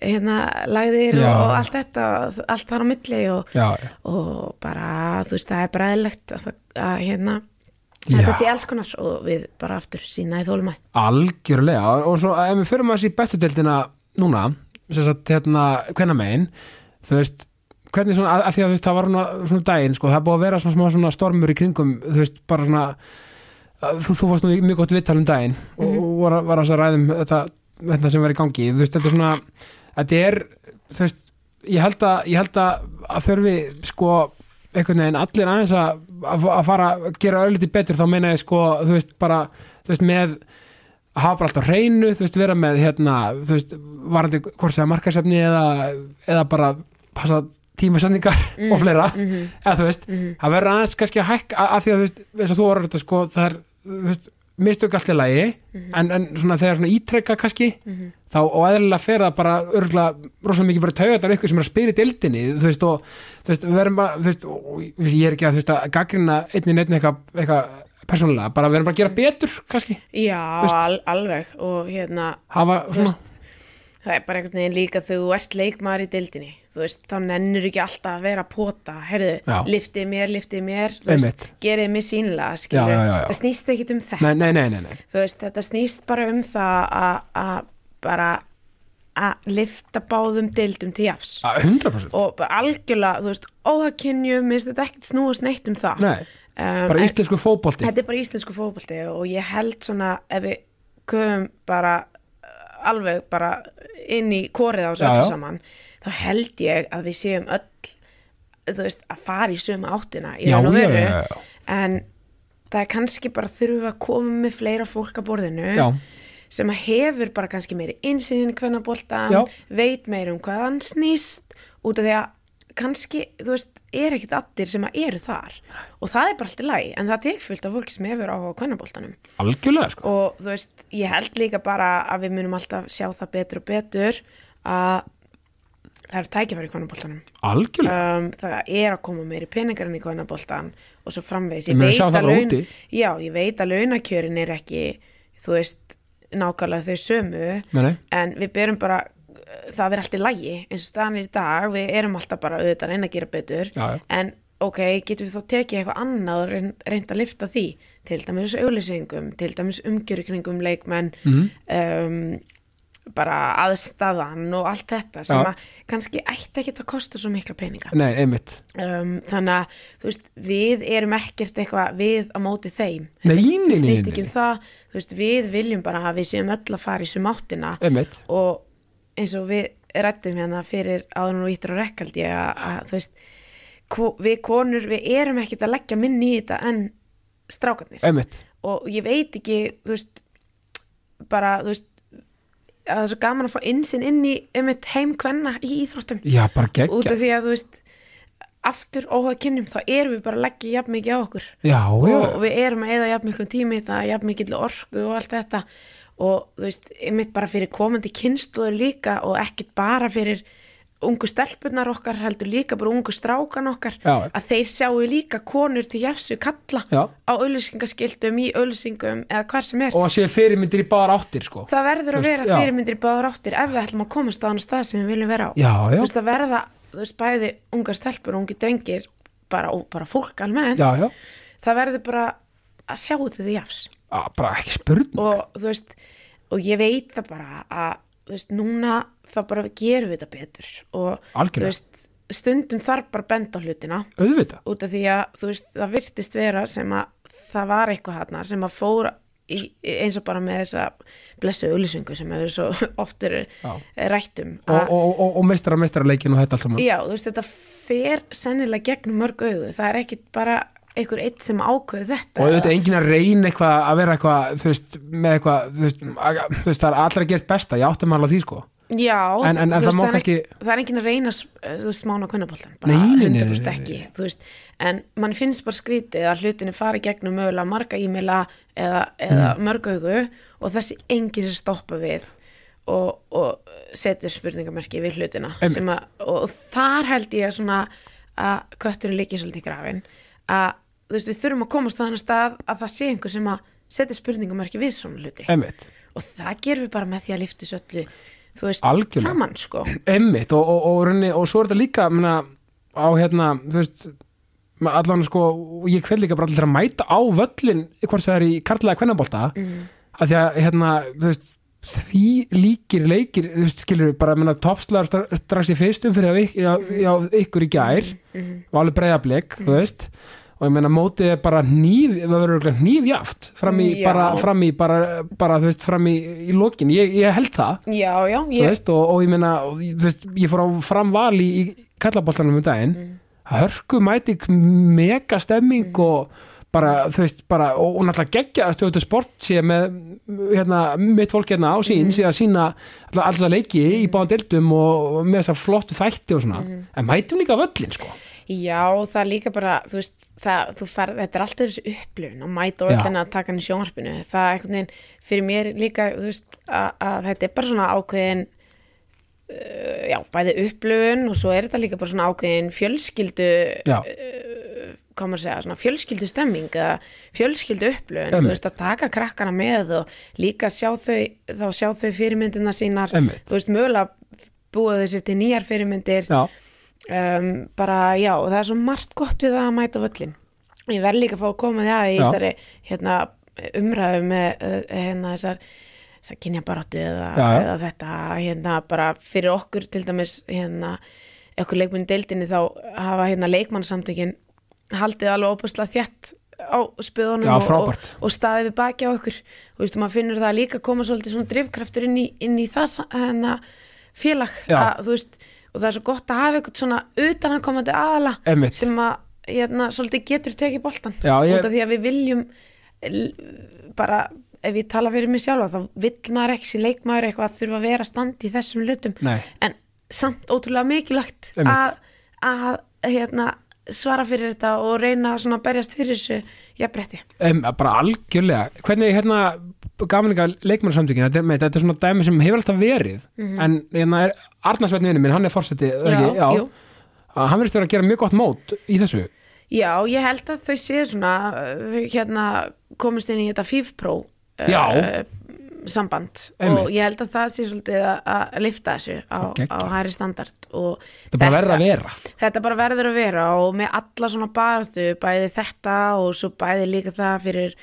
hérna lagðir Já. og, allt þetta allt þar á milli og, já, já. og bara, þú veist, það er bræðilegt að, það- að hérna þetta sé alls konar og við bara aftur sína í þólumæð algjörlega. Og svo ef við förum að þessi bestu deildina núna sem sagt hérna hvenna megin þú veist hvernig svona að, að því að þú veist það var svona, svona daginn sko það búið að vera svona smá svona stormur í kringum þú veist bara svona að, þú, þú varst nú mjög gott vittal um daginn og, og var, að- var að að ræðum þetta, þetta sem var í gangi. Þú veist þetta er svona þetta er þú veist ég held að, ég held að, að þurfi sko einhvern veginn allir aðeins að, að, að fara að gera ölliti betur. Þá meina ég sko þú veist bara þú veist með að hafa bara alltaf hreinu, þú veist, vera með hérna, þú veist, varandi hvort segja markasefni eða, eða bara passa tímasendingar og fleira. eða þú veist, það verður aðeins kannski að hækka að, að því að þú veist, þú orður þetta sko, það er, þú veist mistök allt í lagi en, en svona þegar svona ítrekka kannski þá og eðlilega fer það bara örgulega rosalega mikið bara taugatar ykkur sem er að í dildinni þú veist og þú veist, bara þú veist, og, ég er ekki að þú veist að gaggrina einnig neitt eitthvað eitthva, persónulega, bara við verðum bara að gera betur kannski, Já, Veist- al, alveg og hérna, hafa svona það er bara einhvern veginn líka þegar þú ert leikmaður í dildinni, þú veist, þá nennur ekki alltaf að vera að pota, heyrðu, Já. liftið mér, liftið mér, veist, gerið mér sínlega, skilur, Já, já, já, það snýst ekkit um þetta, nei, nei, nei, nei, nei. þú veist, þetta snýst bara um það að- bara að lifta báðum dildum til jafs A- 100% og algjörlega, þú veist, óhagkynju, minnst þetta ekkert snúast neitt um það. nei, um, bara en- íslensku fótbolti. Þetta er bara íslensku fótbolti og ég held svona ef við köfum bara alveg bara inn í korið á þessu öllu saman þá held ég að við séum öll þú veist, að fara í sömu áttina í raun og veru en það er kannski bara þurfum við að koma með fleira fólk að borðinu Já. sem að hefur bara kannski meiri innsýnin hvernig boltan, Já. veit meir um hvað hann snýst út af því að kannski, þú veist, er ekkit allir sem að eru þar. Og það er bara allt í lagi en það er tilfyllt af fólki sem hefur á kvennaboltanum. Algjörlega sko. Og þú veist, ég held líka bara að við munum alltaf sjá það betur og betur að það eru tækifæri í kvennaboltanum. Algjörlega, um, það er að koma meiri peningar inn í kvennaboltan og svo framvegis. Ég veit laun, já, ég veit að launakjörin er ekki þú veist, nákvæmlega þau sömu. Nei. en við berum bara það er allt í lægi eins og staðan er í dag, við erum alltaf bara auðvitað að reyna að gera betur. Já, en ok, getum við þá tekið eitthvað annað og reynd, reynd að lifta því? Til dæmis auðlýsingum, til dæmis umgjöru kringum leikmenn Mhm. um, bara aðstæðan og allt þetta sem Já. að kannski ætti ekki að kosta svo mikla peninga. Nei, einmitt. Um, þannig að þú veist, við erum ekkert eitthvað við á móti þeim. Nei, Þetta nei, nei, snýst nei, ekki um þú veist, við viljum bara að við séum öll að fara í sum áttina einmitt, og eins og við rættum hérna fyrir áður og íttur og rekkald ég að, þú veist ko, við konur, við erum ekkert að leggja minni í þetta en strákarnir. Einmitt. Og ég veit ekki þú veist bara, þú veist að það er svo gaman að fá innsinn inn í um eitt heim kvenna í íþróttum. Já, bara út af því að þú veist aftur óháða kynjum þá erum við bara að leggja jafn mikið á okkur. Já, já, og við erum að eða jafn miklu tími í þetta, jafn mikil orku og allt þetta og þú veist, einmitt bara fyrir komandi kynnslóður líka og ekkit bara fyrir ungu stelpunar okkar heldur líka bara ungu strákan okkar Já. að þeir sjáu líka konur til jafsu kalla Já. á auðlýsingaskiltum í auðlýsingum eða hvar sem er. Og að sé fyrirmyndir í báðar áttir sko. Það verður að vera já. fyrirmyndir í báðar áttir ef við ætlum að komast á hann stað sem við viljum vera á. Þú veist að verða, þú veist bæði ungar stelpur og ungi drengir bara, og bara fólk almennt, já, já. Það verður bara að sjá þetta til jafs Á, bara ekki spurning og þú veist og ég veit það bara að þú veist, núna þá bara gerum við þetta betur og Algjörlega. þú veist, stundum þarf bara að benda hlutina auðvitað, út af því að þú veist, það virtist vera sem að það var eitthvað þarna sem að fóra í, eins og bara með þessa blessu auðlýsingu sem hefur svo oft Já. rættum og, og, og, og meistara meistara leikin og þetta allt saman Já, þú veist, þetta fer sennilega gegnum mörg augu. Það er ekkit bara einhver eitt sem ákveðu þetta. og auðvitað enginn að reyna eitthvað að vera eitthvað þú veist, með eitthvað þú veist, að, þú veist það er allra að gera besta, ég áttum alveg því sko Já, En- en- en það má er kannski- ekki- það er enginn að reyna þú veist, bara nei, nei, nei, 100% nei, ekki, þú veist, en mann finnst bara skrítið að hlutinni fari gegnum mögulega marga e-maila eða, eða Mm. mörg augu og þessi enginn sem stoppa við og, og setur spurningamerki við hlutina að, og þar held ég að svona að kötturinn líki svolítið grafin að þú veist, við þurfum að komast á þannig stað að það sé einhver sem að setja spurningamerki við svona hluti emmitt, og það gerum við bara með því að liftis öllu þú veist, Algjörlega. saman sko emmitt og, og, og, og, og svo er þetta líka mena, á hérna þú veist allan sko, ég hver líka bara allir að mæta á völlin hvort það er í karlæða kvennabólta mm. að því að hérna, þú veist því líkir leikir þú veist, skilur bara, menna, toppslagar stra- strax í fyrstum fyrir að, já, já, ykkur í gær mm. og alveg breyðablik, þú veist og ég meina mótið er bara hníf það verður hnífjaft fram í bara, fram í, bara, bara veist, fram í, í lokin, ég, ég held það já, já, ég, veist, og, og ég meina veist, ég fór á framval í, í kallaboltanum um daginn Mm. hörku mæti mega stemming Mm. og bara, þú veist, bara og, og náttúrulega geggja að stöðu sport sé með hérna, mitt fólk hérna á Mm. sín sé að sína alltaf leiki í báðan deildum og, með þessa flottu þætti og svona Mm. en mætum líka völlin, sko Já, það er líka bara, þú veist, það, þú fer, þetta er alltaf þessi upplifun og mæta og Já. öllina að taka hann í sjónvarpinu. Það er einhvern veginn, fyrir mér líka, þú veist, að, að þetta er bara svona ákveðin, uh, já, bæði upplifun og svo er þetta líka bara svona ákveðin fjölskyldu, Já, hvað maður að segja, svona fjölskyldu stemming eða fjölskyldu upplifun, þú veist, að taka krakkana með og líka sjá þau, þá sjá þau fyrirmyndina sínar, Einmitt. þú veist, mögulega búa þessi til nýjar fyrirmyndir já, um, bara já, það er svo margt gott við það að mæta völlin ég verð líka að fá að koma því að í þessari hérna, umræðu með uh, hérna, þessar, þessar kynjabaráttu eða, eða þetta hérna, bara fyrir okkur til dæmis hérna, okkur leikmunni deildinni þá hafa hérna, leikmannsamtökin haldið alveg óbúslega þjætt á spöðunum Já, og, og, og staðið við baki á okkur. Og veistu, maður finnur það líka koma svolítið svona drifkraftur inn í, inn í það hérna, félag að, þú veist, og það er svo gott að hafa eitthvað svona utanakomandi aðala Einmitt. sem að hérna, svolítið getur tekið boltan Já, ég- út af því að við viljum bara, ef ég tala fyrir mig sjálfa þá vill maður ekki sér leikmaður eitthvað að þurfa að vera standi í þessum hlutum Nei. en samt ótrúlega mikilvægt Einmitt. að, að hérna, svara fyrir þetta og reyna að berjast fyrir þessu jafnbretti um, bara algjörlega hvernig hérna að leikmannsamtökin þetta, þetta er svona dæmi sem hefur alltaf verið en hérna er Arnarsveitninu minn, hann er fórseti. Já, jú. að hann vera að gera mjög gott mót í þessu Já, ég held að þau séu svona þau hérna komist inn í þetta FIF-pró Já. Samband Einmitt. og ég held að það sé svolítið að, lifta þessu á, á hæri standard og þetta bara verða að vera þetta bara verður að vera og með alla svona baráttu bæði þetta og svo bæði líka það fyrir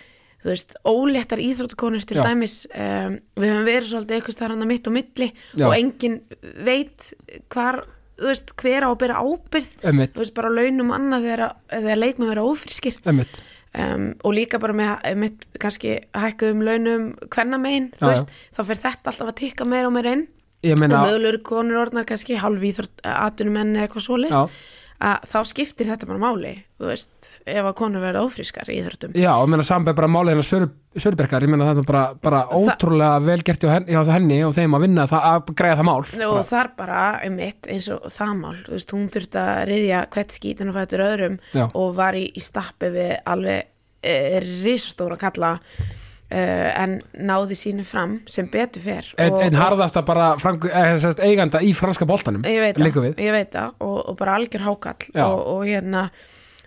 þú veist, óléttar íþróttakonur til Já. dæmis um, við höfum verið svolítið eitthvað starfana mitt og milli Já. og enginn veit hvar, þú veist, hver á að byrja ábyrð Einmitt. þú veist, bara launum annað þegar, þegar leikmenn vera ófrískir Einmitt. Um, og líka bara með, með kannski hækkuðum launum hvenna megin, þú veist, þá fer þetta alltaf að tikka meira og meira inn. Ég og meina, mögulegur konur orðnar kannski hálf íþrótt atvinnumenn eða eitthvað svoleiðis. Já. Að þá skiptir þetta bara máli þú veist, ef að konur verða ófrískar í íþróttum já, og meina saman bara málið hennar Söru, Sörubergar, ég meina þetta er bara, bara ótrúlega vel gert hjá henni, hjá henni og þeim að vinna það, að græða það mál og bara, þar bara, einmitt, eins og það mál þú veist, hún þurfti að riðja hvert skítin og fættur öðrum Já. og var í, í stappi við alveg e, risastóra kalla e, en náði sínu fram sem betur fer en, en harðasta bara frank, eh, eiganda í franska boltanum ég veit það, ég veit það og, og bara algjör hákall og, og hérna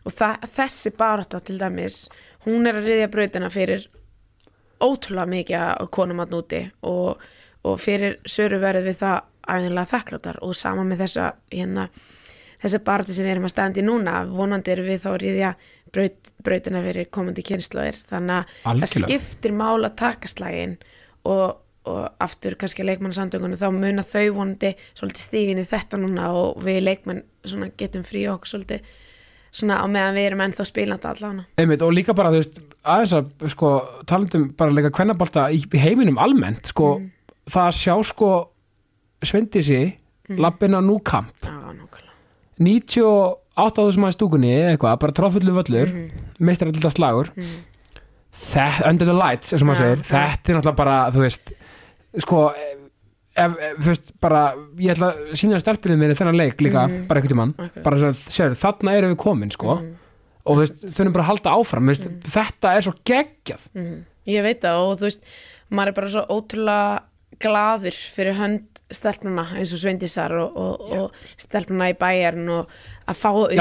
og það, þessi barátta til dæmis hún er að riðja brautina fyrir ótrúlega mikið að konum að núti og, og fyrir söru verið við það æfinlega þakkláttar og sama með þessa hérna, þessa barátta sem við erum að standa í núna vonandi erum við þá að riðja braut, brautina fyrir komandi kynnslóðir þannig að það skiptir mál að taka slægin og, og aftur kannski að leikmannasamtökunum þá muna þau vonandi svolítið stígin í þetta núna og við leikmenn svona getum frí okkur svolítið svona á meðan við erum ennþá spilandi allan Einmitt, og líka bara, þú veist, aðeins að sko, talandum bara líka kvennabolta í, í heiminum almennt, sko, það að sjá sko Svendisi mm. lappina núkamp Já, nákvæmlega 98.000 mann stúkunni eitthvað, bara trófullu völlur mm -hmm. meistarallita slagur þetta, under the lights, eins og maður segir. þetta er náttúrulega bara, þú veist sko, ef, ef, þú veist, bara ég ætla að sína stelpinu minni þennan leik líka, bara einhvern tímann. Akkurat. bara svona, sér, þarna erum við komin, sko. Og þú veist, þurfum bara að halda áfram veist, þetta er svo geggjað. Mm. Ég veit það og þú veist maður er bara svo ótrúlega glaður fyrir hönd stelpnuna eins og Sveindisar og, og, og stelpnuna í bæjarn og að fá að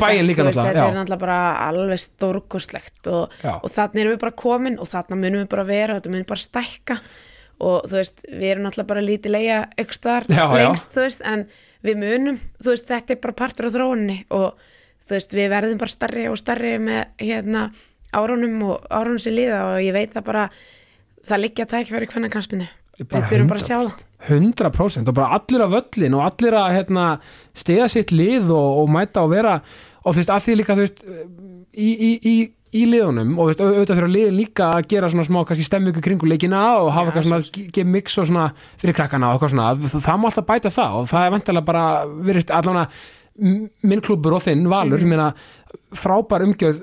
bæinn þetta, er náttúrulega bara alveg stórkostlegt og, og þarna erum við bara komin og þarna munum við bara vera og þetta munum bara stækka og þú veist, við erum náttúrulega bara lítið leia aukstar Já, já. lengst, þú veist, en við munum þú veist, þetta er bara partur á þróunni og þú veist, við verðum bara starri og starri með hérna árunum og árunum sem líða og ég veit það bara það liggja tækifæri hvernig knarspinu Bara við þurfum bara að sjá 100%. það 100% og bara allir af völlin og allir að hérna, stiga sitt lið og, og mæta og vera og þú veist, að því líka þú veist, í, í, í, í liðunum og þú veist, au- auðvitað þurfa liðin líka að gera svona smá kannski stemmingu kringu leikina og hafa Já, eitthvað svona, ge- gefa mix og svona fyrir krakkana og eitthvað svona, það, má alltaf bæta það og það er vantilega bara verið allan að minn klubur og þinn, Valur, mm. frábær umgjörð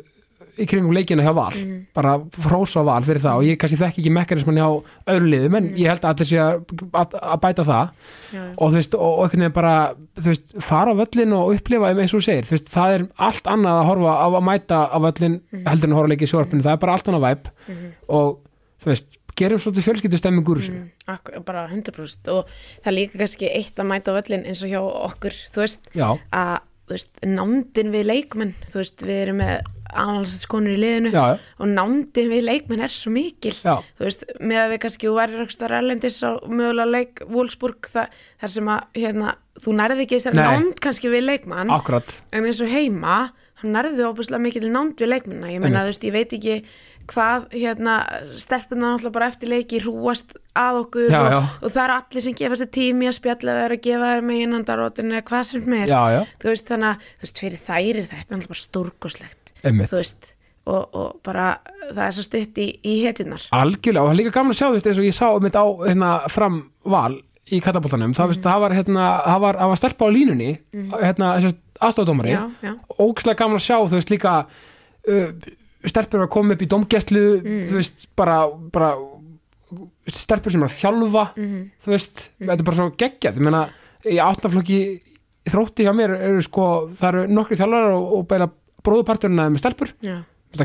í kringum leikina hjá Val. Bara frósa Val fyrir það. Og ég kannski þekki ekki mekanisman hjá öðru liðum en ég held að allir sé að, að, bæta það. Já, og þú veist, og, einhvern veginn bara þú veist, fara á völlin og upplifa eins og þú segir, þú veist, það er allt annað að horfa á að mæta á völlin heldur en að horfa leika í sjórfinu, það er bara allt annað væp og þú veist, gerum svolítið fjölskyldu stemmingur þessu, mm, akkur, bara 100% og það líka kannski eitt að mæta á völlin eins og hjá okkur, þú veist já, að, þú veist, nándin við leikmenn þú veist, við erum með annarlandskonur í liðinu já, já, og nándin við leikmenn er svo mikil. Já, þú veist, með að við kannski þú væri rakstar erlendis á mögulega leik Wolfsburg, það, þar sem að hérna, þú nærði ekki þessar Nei. nánd kannski við leikmann, akkurat en eins og heima þá nærði óbúslega mikil nánd við leikmanna ég meina, þú veist, ég veit ekki hvað, hérna, stelpuna náttúrulega bara eftir leiki hrúast að okkur Já, og, já. og það eru allir sem gefa sér tími að spjalla eða er að gefa þér með innandarótinu eða hvað sem er. Já, þú veist þannig að þú fyrir þær er þetta náttúrulega bara stórkoslegt þú veist og, og bara það er svo stutt í, í hetinnar algjörlega, og það er líka gaman að sjá þú veist, eins og ég sá mitt á hérna, fram val í katabóltanum, það, mm. það var hérna, það var, var stelpa á línunni hérna, aðstofdómari já, já, ógæslega gaman að sjá, þú veist, líka uh, stelpur að koma upp í domgæslu, þú veist, bara, bara stelpur sem er að þjálfa þú veist, þetta er bara svo geggjað. Ég meina, í átnaflokki þrótti hjá mér eru sko það eru nokkri þjálfarar og, og beina bróðuparturina með stelpur,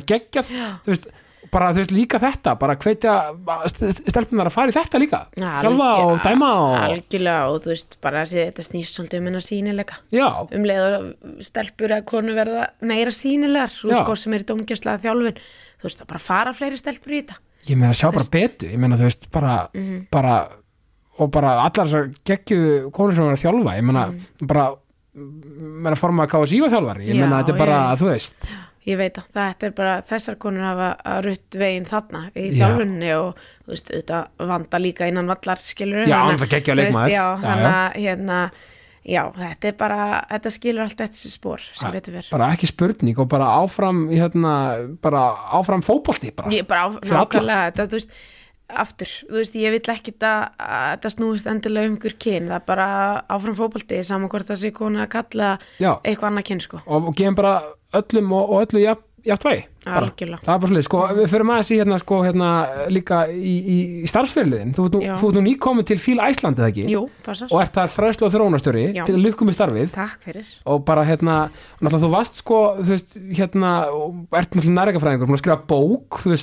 er geggjað. Veist, bara þú veist líka þetta bara hvetja stelpunar að fara í þetta líka. Þjálfa algjör- og dæma og algjörlega og þú veist bara þessi, þetta snýst svolítið um hennar sínilega já, um leið stelpur eða konu verða meira sínilegar þú veist hvort sem er í dómgæsla þjálfun. Þú veist að bara fara fleiri stelpur í þetta. Ég meina sjá bara betu ég meina þú veist bara, bara og bara allar þessar geggju konur sem er að þjálfa, ég meina bara meina forma KSI var þjálfari ég meina þetta er bara, já. þú veist ég veit að þetta er bara þessar konur hafa að rutt veginn þarna í Já. þjálfunni og þú veist auðvitað vanda líka innan vallar skilur Já, hann er geggjaður leikmaður. já, já. að hérna já, þetta er bara, þetta skilur allt þessi spór sem betur verð bara ekki spurning og bara áfram hérna, bara áfram fótbolti bara. ég bara á, Fyrir alla. nákvæmlega þetta, þú veist, aftur, þú veist, ég vill ekki að að þetta snúist endilega um ykkur kyn. Það er bara áfram fótbolti saman hvort það sé konu að kalla Já. eitthvað annað kyn sko, og, og gefum bara öllum og, og öllu jafn, jafn tvægi algjörlega. Það er bara svolítið, sko, við fyrir maður að sé hérna, sko, hérna, líka í, í, í starfsfyrirliðin þú, ert nú- nýkomið til Fíl Æsland eða ekki? Jú, og ert þar fræðslu og þróunastjóri Já. til að lukkum í starfið. Og bara hérna, náttúrulega þú varst sko, þú veist, hérna ert náttúrulega bók þú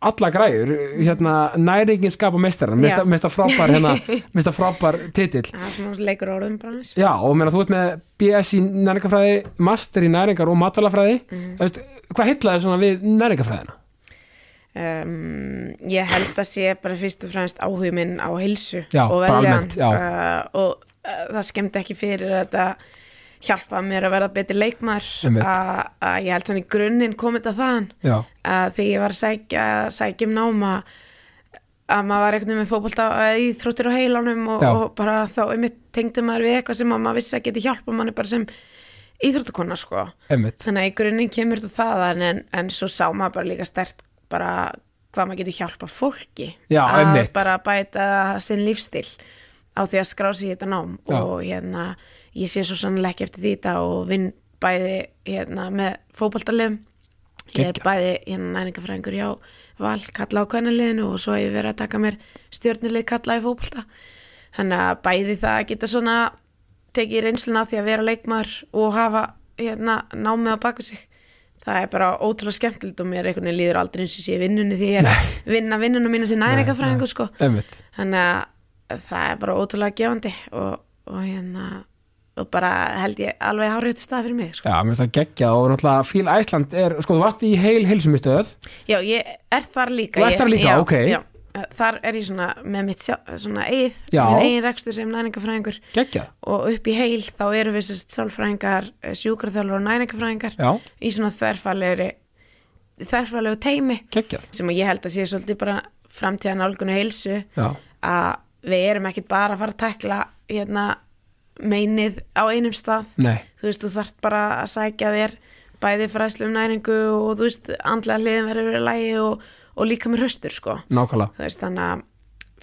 alla græður hérna, næringin skapa meistaran Já. mesta frábær, hérna mesta frábær titill er svona leikur orðum bara. Já, og meina, þú ert með BS í næringafræði, master í næringar og matvælafræði Mhm. mm. hvað heitlaði svona við næringafræðina? Um, ég held að sé bara fyrst og fremst áhug minn á heilsu Já, og já. uh, og uh, það skemmdi ekki fyrir að þetta hjálpa mér að verða betri leikmar Einmitt. að að ég held svona í grunninn komið þetta þaðan Já, að þegar ég var að sækja, sækja um náma að maður var veginn með fótbolta í þróttir á heilanum og, og bara þá einmitt tengdi maður við eitthvað sem að maður vissi að geti hjálpa manni bara sem íþróttakonna sko emmitt þannig að í grunninn kemur þetta þaðan en, en svo sá maður bara líka stert bara hvað maður getur hjálpa fólki Já, að einmitt. bara bæta sinn lífstil á því að skrá sig í þetta nám Já. og hérna ég sé svo sannlega ekki eftir því þetta og vinn bæði hérna með fótboltalegum ég er bæði hérna næringafræðingur hjá val kalla á kvennaliðinu og svo hef ég verið að taka mér stjórnilið kalla í fótbolta. Þannig að bæði það að geta svona tekið reynsluna því að vera leikmar og hafa hérna námið á baku sig. Það er bara ótrúlega skemmtilegt og mér einhvern veginn líður aldrei eins og sé vinnunni því ég er vinna vinnunum mína sem næringafræðingur sko. Þannig að það er bara ótrúlega gefandi og, og hérna og bara held ég alveg hárið til stað fyrir mig sko. já, mér finnst það geggja og náttúrulega Fíl Æsland er, sko, þú varst í heil heilsumistöð já, ég er þar líka. Þú ert þar líka, já, ok. já, þar er ég svona með mitt sjá, svona eigið, Já. minn eigin rekstur sem næringafræðingur geggja, og upp í heil þá eru við sérst sálfræðingar, sjúkraþjálfur og næringafræðingar já, í svona þverfalegu þverfalegu teimi geggja sem ég held að sé svolítið bara framtíðan álgunu heilsu já, að við erum ekkit bara að fara að tekla hérna meinið á einum stað nei, þú veist, þú þarft bara að sækja þér bæði fræðslu um næringu og þú veist, andlega hliðin verður verið lægi og, og líka með hraustur sko nákvæmlega þú veist, þannig að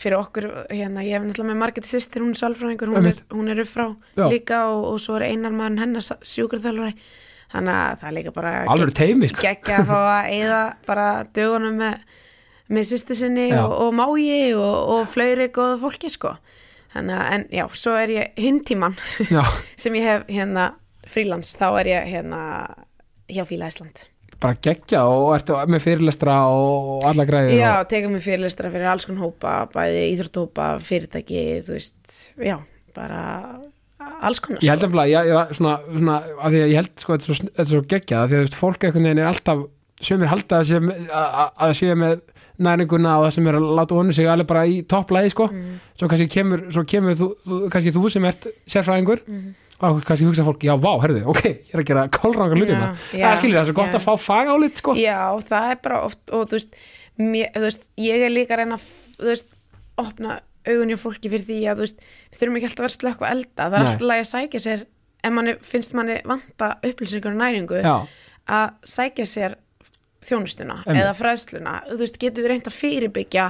fyrir okkur hérna, ég hef náttúrulega með Margit sýstir, hún er sálfræðingur hún er, Einmitt. hún er upp frá Já. líka og, og svo er einar maður hennar sjúkurþjálfari þannig að það er líka bara alveg teimi sko. geggja að fá að eyða bara dögunum með, með sýstu sinni Já. og, og mági og, og fleiri góða fólki sko þannig að, en já, svo er ég hinn tíman já, sem ég hef hérna frílans, þá er ég hérna hjá Fíla Ísland bara geggja og ertu með fyrirlestra og alla græði Já, og, tekum við fyrirlistra fyrir alls konar hópa, bæði íþrótthópa, fyrirtæki, þú veist, já, bara alls konar. ég held nefnilega ég, ég, svona, svona, að því að ég held sko, þetta er svo, þetta er svo geggja því að þú veist, fólk veginn er alltaf sömur halda að sé, að, að það sé með næringuna og það sem er að láta honu sig alveg bara í topplægi sko Mm. svo kannski kemur, svo kemur þú, þú, kannski þú sem ert sérfræðingur Mhm. og kannski hugsa fólk, já, vá, herðu, ok ég er að gera kólrangar hlutina Já, já, það skilur það er svo gott já. að fá fagálit sko Já, það er bara oft, og þú veist, mér, þú veist, ég er líka að reyna þú veist, opna augunni á fólki fyrir því að, þú veist, við þurfum ekki alltaf að vera slökk og elda, það er alltaf að sækja sér, ef manni, finnst manni vanta upplýsingar og næringu, já, að sækja sér þjónustuna Einmitt. eða fræðsluna. Þú veist, getur við reynt að fyrirbyggja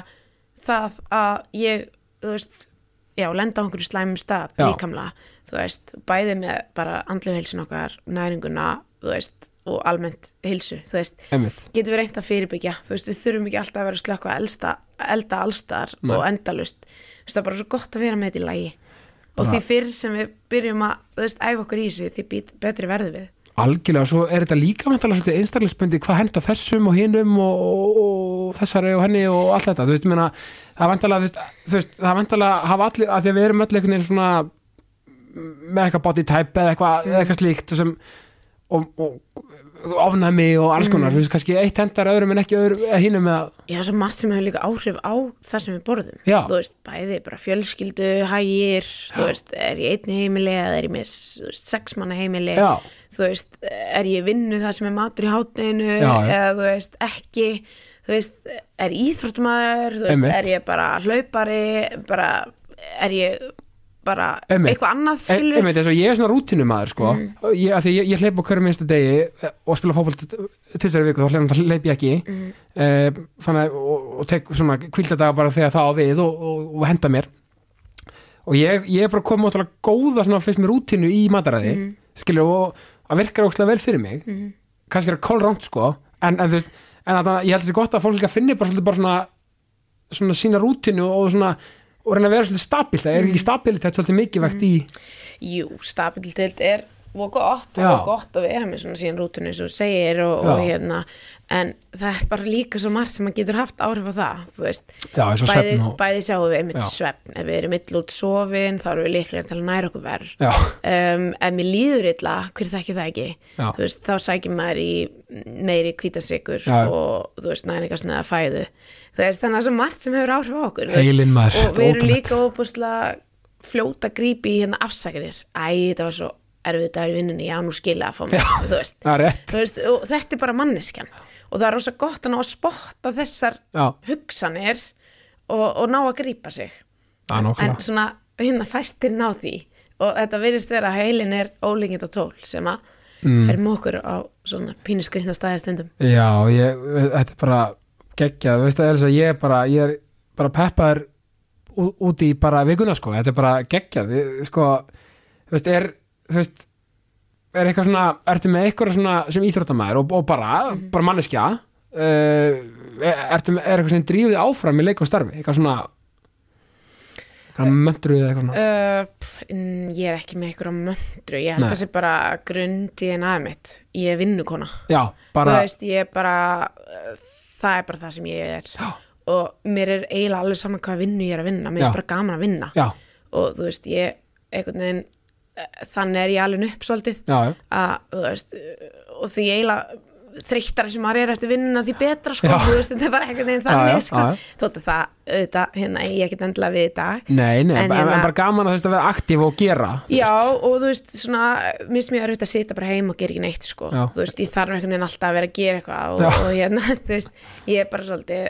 það að ég þú veist, já, lenda á einhverju slæmum stað Já. líkamlega, þú veist bæði með bara andlu heilsin okkar næringuna, þú veist og almennt heilsu, þú veist. Einmitt. Getum við reynt að fyrirbyggja, þú veist, við þurfum ekki alltaf að vera slökk og elda allstar Nei. og endalust, þú veist, það er bara svo gott að vera með þetta í lagi. Og því fyrr sem við byrjum að, þú veist, æfa okkur í þessu því betri verðum við algjörlega, svo er þetta líka vantalega svolítið einstaklingsbundi hvað henda þessum og hinum og, og, og þessari og henni og allt þetta, þú veist, ég meina það er vantalega, þú veist, það er vantalega að hafa allir, að því að við erum öll einhvern veginn svona með eitthvað body type eða eitthvað, eitthvað slíkt sem, og, og ofnæmi og alls konar, þú veist, kannski eitt hendar öðrum en ekki öðrum, eða hinum eða, Já, svo margt sem hefur líka áhrif á það sem við borðum. Já. Þú veist, bæði bara fjölskyldu, hægir, þú veist, er ég einn heimili eða er ég með þú veist, sex manna heimili, já, þú veist, er ég vinnu það sem er matur í hátteginu Já, já. eða þú veist, ekki, þú veist, er íþróttumæður, þú veist, Einmitt. er ég bara hlaupari, bara, er ég bara Einmitt. eitthvað annað E- skilur. einmitt, og ég er svona rútinumæður sko, Mm. ég, að ég, ég hleyp á hverju minnsta degi og spila fótbolt tvisari viku, þá hleyp, ég ekki Mm. eh, þannig að og, og tek svona kvildadaga bara þegar það á við og, og, og henda mér og ég, ég er bara komið ótrúlega góða svona fyrst með rútinu í mataræði Mhm. skilur og að virkar ókslega vel fyrir mig Mhm. kannski er það kólránt sko en, en, en að, ég held þessi gott að fólk líka finni bara, bara svona, svona sína rútinu og svona og reyna að vera svolítið stabilt, það er ekki stabilitet svolítið mikilvægt í Jú, stabilitet er og gott og gott að vera með svona síðan rútinu eins og þú segir og, og hérna. En það er bara líka svo margt sem að getur haft áhrif á það, þú veist. Já, bæði, og bæði sjáum við einmitt svefn. Ef við erum ill út sofin þá erum við líklega til að næra okkur verð um, ef mér líður illa, hver þekki það ekki? Já. þú veist, þá sækir maður í meiri hvítasykur Já. og þú veist, næringarsneða fæðu veist, þannig að það er svo margt sem hefur áhrif á okkur heilin maður og við erum líka óbúslega fljóta grípi í hérna afsækir æ, þetta var svo erfið dagur í vinnunni já, nú skilja að fá mig, þú veist. þú veist, þetta er bara manneskjan. Og það er rosa gott að ná að spotta þessar Já, hugsanir og, og ná að grípa sig. Er en nokkula svona hérna fæstir ná því. Og þetta virðist vera að heilin er ólíkind og tól sem að Mm. fer með okkur á svona pínu skrifna staðistundum Já, ég, þetta er bara geggjað, veistu Elsa, ég er bara ég er bara peppaður ú- út í bara vikuna, sko, þetta er bara geggjað. Sko, þú veist, er þú veist, er eitthvað svona ertu með eitthvað svona sem íþróttamæður og, og bara, Mhm. bara manneskja uh, ertu með, er eitthvað sem drífið áfram í leik og starfi, eitthvað svona eitthvað möndruð eða eitthvað svona? uh, pff, mm, ég er ekki með á möndru ég held Nei. að það sé bara grunn DNA mitt. Ég er vinnukona. Já, þú bara, veist, ég er bara það er bara það sem ég er. Já. og mér er eiginlega alveg saman hvað vinnu ég er að vinna. Mér Já. er bara gaman að vinna. Já, og þú veist, ég einhvern veginn eh, þannig er ég alveg upp svolítið. Að, þú veist, eh, og því eiginlega þreyttari sem maður er eftir vinnuna því betra sko, þú veist, þetta er bara veginn Já, þannig já, sko, já, já. þótt að það, auðvitað, hérna, ég ekkert endilega við dag Nei, nei, En en, en, hérna- bara gaman að þú veist að vera aktíf og gera Já, veist. og þú veist, svona, minnst mér erfitt að sitja bara heim og gera ekki neitt, sko. Já. Þú veist, ég þarf einhvern veginn alltaf að vera að gera eitthvað og, og hérna, þú veist, ég er bara svolítið,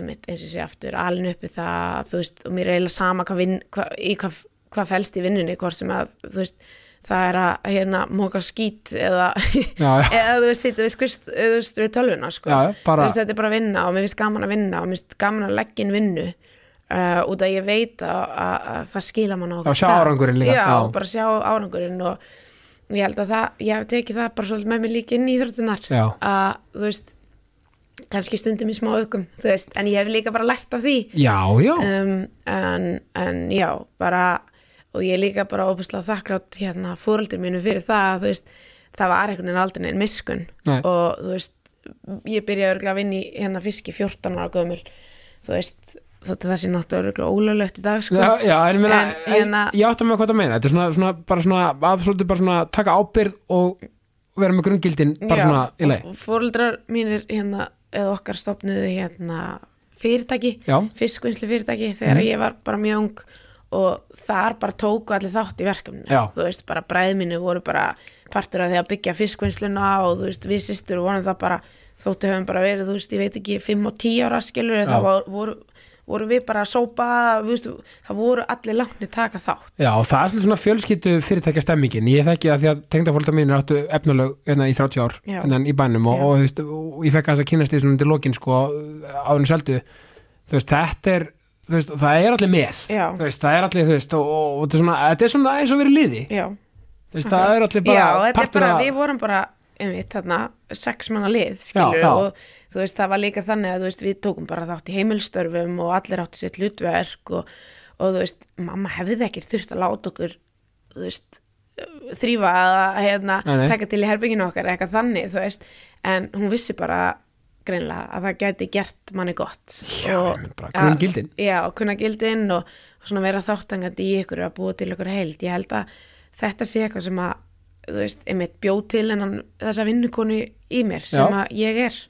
einmitt, eins og sé aftur, alin uppi það, þú veist, og mér er eiginlega sama hvað vinn, hvað, í hvað, hvað felst í vinnunni, hvort sem að, þú veist, það er að, hérna, móka skít eða, Já, já. eða þú veist, við veist, við tölvuna, sko. Já, bara- veist, þetta er bara að vinna og mér finnst gaman að vinna og mér finnst gaman að leggja inn vinnu. Uh, út að ég veit að, að, að það skila mann á Já, sjá árangurinn líka, já, já. bara sjá árangurinn og, ég held að það, ég hef tekið það bara svolítið með mér líka inn í íþróttunar Já. að, þú veist kannski stundum í smá aukum, þú veist en ég hef líka bara lært af því Já, já, um, en, en já, bara og ég er líka bara óbúslega þakklátt hérna fóröldur mínu fyrir það að veist, það var einhvern veginn aldrei neinn miskun Nei. og þú veist ég byrjaði örgulega að vinna í hérna fiski 14 ára gömul þú veist, þótt að það sé náttúrulega örgulega ólöglegt í dag sko já, já en, meina, En, hérna- ég átti með hvað það meina þetta er svona, svona, bara svona, að svolítið bara svona taka ábyrð og vera með grungildin bara svona í leið og fóröldrar mínir hérna, eða okkar stopnuðu hérna fyrirtæki, Já. fiskvinnslu fyrirtæki þegar Mhm. ég var bara mjög ung og þar bara tóku allir þátt í verkefninu. Já. þú veist, bara bræðminu voru bara partur af því að byggja fiskvinnsluna og þú veist, við systur vonum það bara þóttu höfum bara verið, þú veist, ég veit ekki 5 og 10 ára skilur, það var, voru, voru við bara að sópa, veist, það voru allir látni taka þátt. Já, og það er svolítið svona fjölskyttu fyrirtækja stemmingin ég þekki að því að tengdafólta mín áttu efnulög hérna, í 30 ár hérna, í bænum og, og, veist, og ég fekk að þess að kynast því svona undir lokin sko, áðurinn seldu. Þú veist, þetta er veist, það er allir með. Veist, það er allir, þú veist, og, og, og þetta, er svona, þetta er svona eins og verið liði. Veist, það er allir bara já, er bara, við vorum bara einmitt þarna, sex manna lið já. og þú veist, það var líka þannig að þú veist, við tókum bara þátt í heimilstörfum og allir áttu sitt hlutverk og, og þú veist, mamma hefði ekkert þurft að láta okkur þú veist, þrýfa að hérna, taka til í herbygginu okkar eitthvað þannig, þú veist, en hún vissi bara greinlega að það gæti gert manni gott. Já, og, bara, kunna gildin. já, og kunna gildin og, og svona vera þáttangandi í ykkur að búa til ykkur heild, ég held að þetta sé eitthvað sem að þú veist, einmitt bjóð til en þessa vinnukonu í mér sem Já. að ég er.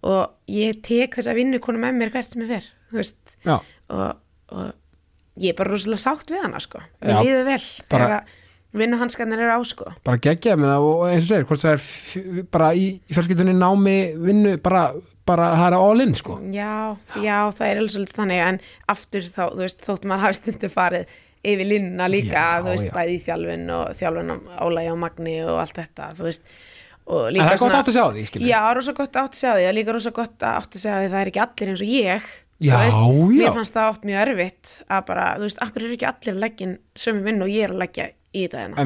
Og ég tek þessa vinnukonu með mér hvert sem ég fer þú veist, og, og ég er bara rosalega sátt við hana sko, mér líður vel Bara- þegar að vinnuhanskarnir eru á sko bara geggja með það og eins og segir, hvort það er bara í, í fjölskyldunni námi, vinnu bara, bara það er all in sko Já, já, það er alveg svolítið þannig en aftur þá, þú veist, þótt maður hafi stundu farið yfir linna líka Já, þú veist, já. bæði í þjálfun og þjálfun álægi á magni og allt þetta, þú veist og En það er gott átt að sjá því, skilur Já, rosa gott átt að sjá því, það er líka rosa gott átt að sjá því það er ekki allir eins og ég Já, veist, já. Mér fannst það oft mjög erfitt að bara, þú veist, akkur eru ekki allir að leggja sömu vinn og ég er að leggja í þetta hérna.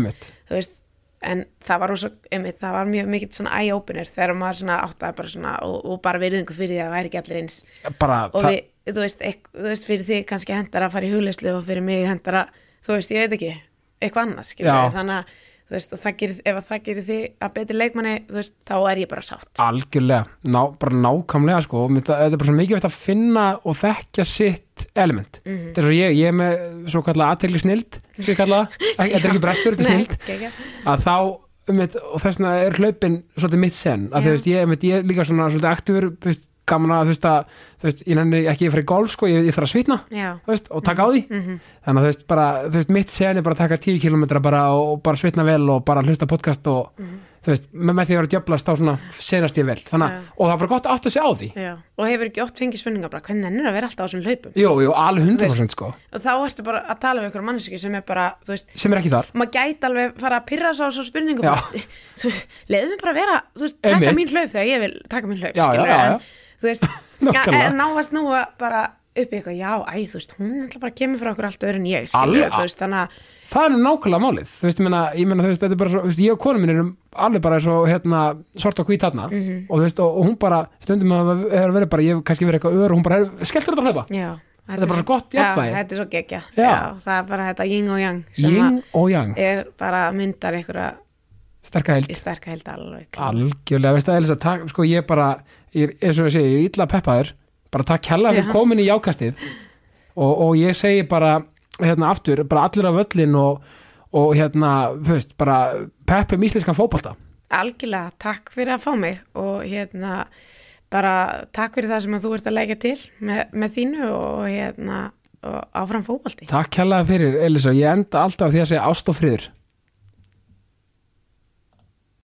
Þú veist, en það var rosa, einmitt, það var mjög mikið svona eye-opener þegar maður svona áttaði bara svona og, og bara veriðingu fyrir því að það væri ekki allir eins. Bara, og við, þú veist, ek, þú veist, fyrir þig kannski hendar að fara í hugleyslu og fyrir mig hendar að, þú veist, ég veit ekki eitthvað við, þannig að veist, það gerir, ef að það gerir þig að betri leikmanni, veist, þá er ég bara sátt. Algjörlega, ná, bara nákvæmlega sko, það þetta er bara svo mikið veitt að finna og þekkja sitt element. Mhm. þetta er svo ég, ég er með svo kallar aðtegli snild, það. Ekki- þetta er ekki brestur, þetta er snild Nei, að þá, um og þess vegna er hlaupin svolítið mitt sen, að veist, ég, um ég er líka svona veist, gaman að þú veist að, þú veist, ég nenni ekki í golf sko, ég, ég þarf að svitna, veist, og taka á því. Mhm, þannig að þú veist, bara, þú veist, mitt sen er bara að taka 10 km bara og, og bara svitna vel og bara hlusta á podcast og Mhm. þú veist, með, með því að vera að djöflast þá svona senast ég vel, þannig að, og það er bara gott átt að segja á því. Já og hefur ekki oft fengið spurningar bara, hvernig ennur að vera alltaf á þessum hlaupum? Jú, jú, alveg 100% sko, og þá ertu bara að tala við ykkur manneski sem er bara, þú veist, sem er ekki þar. maður gæti alveg fara að pyrra svo á svo spurningu Já. bara, þú veist, leiðum við bara vera þú veist, taka mín hlaup þegar ég vil taka mín hlaup já. en þú veist, ná að snúa bara upp eitthvað, já, æ, þú veist, hún alltaf bara kemur frá okkur allt öðru en ég, skilur þú veist, þannig að, það er nákvæmlega málið, þú veist, ég meina, ég meina þú veist, þetta er bara svo, þú veist, ég og konum minn erum alveg bara svo, hérna, svart og hvít þarna Mhm. og þú veist, og, og hún bara stundum að það er verið bara, ég hef kannski verið eitthvað ör og hún bara, "Heyrðu, skelltur þetta að hlaupa já Þetta er bara svo gott jafnvægi. Já, þetta er svo geggja, Já. já. það er bara þetta yin og yang Ying og yang, að er bara myndar einhverja sterka held sterka held alveg algjörlega, veist það, Elisa, takk, sko, ég bara ég, er- eins og ég segi, ég er illa peppaður. Bara takk hella fyrir komin í jákastið. Og, og ég segi bara hérna aftur, bara allir af völlin og, og hérna, veist, bara peppum íslenskan fótbolta. Algjörlega takk fyrir að fá mig og hérna bara takk fyrir það sem að þú ert að leggja til með, með þínu og hérna og áfram fótbolti. Takk hérlega fyrir, Elisa, ég enda alltaf því að segja ást og friður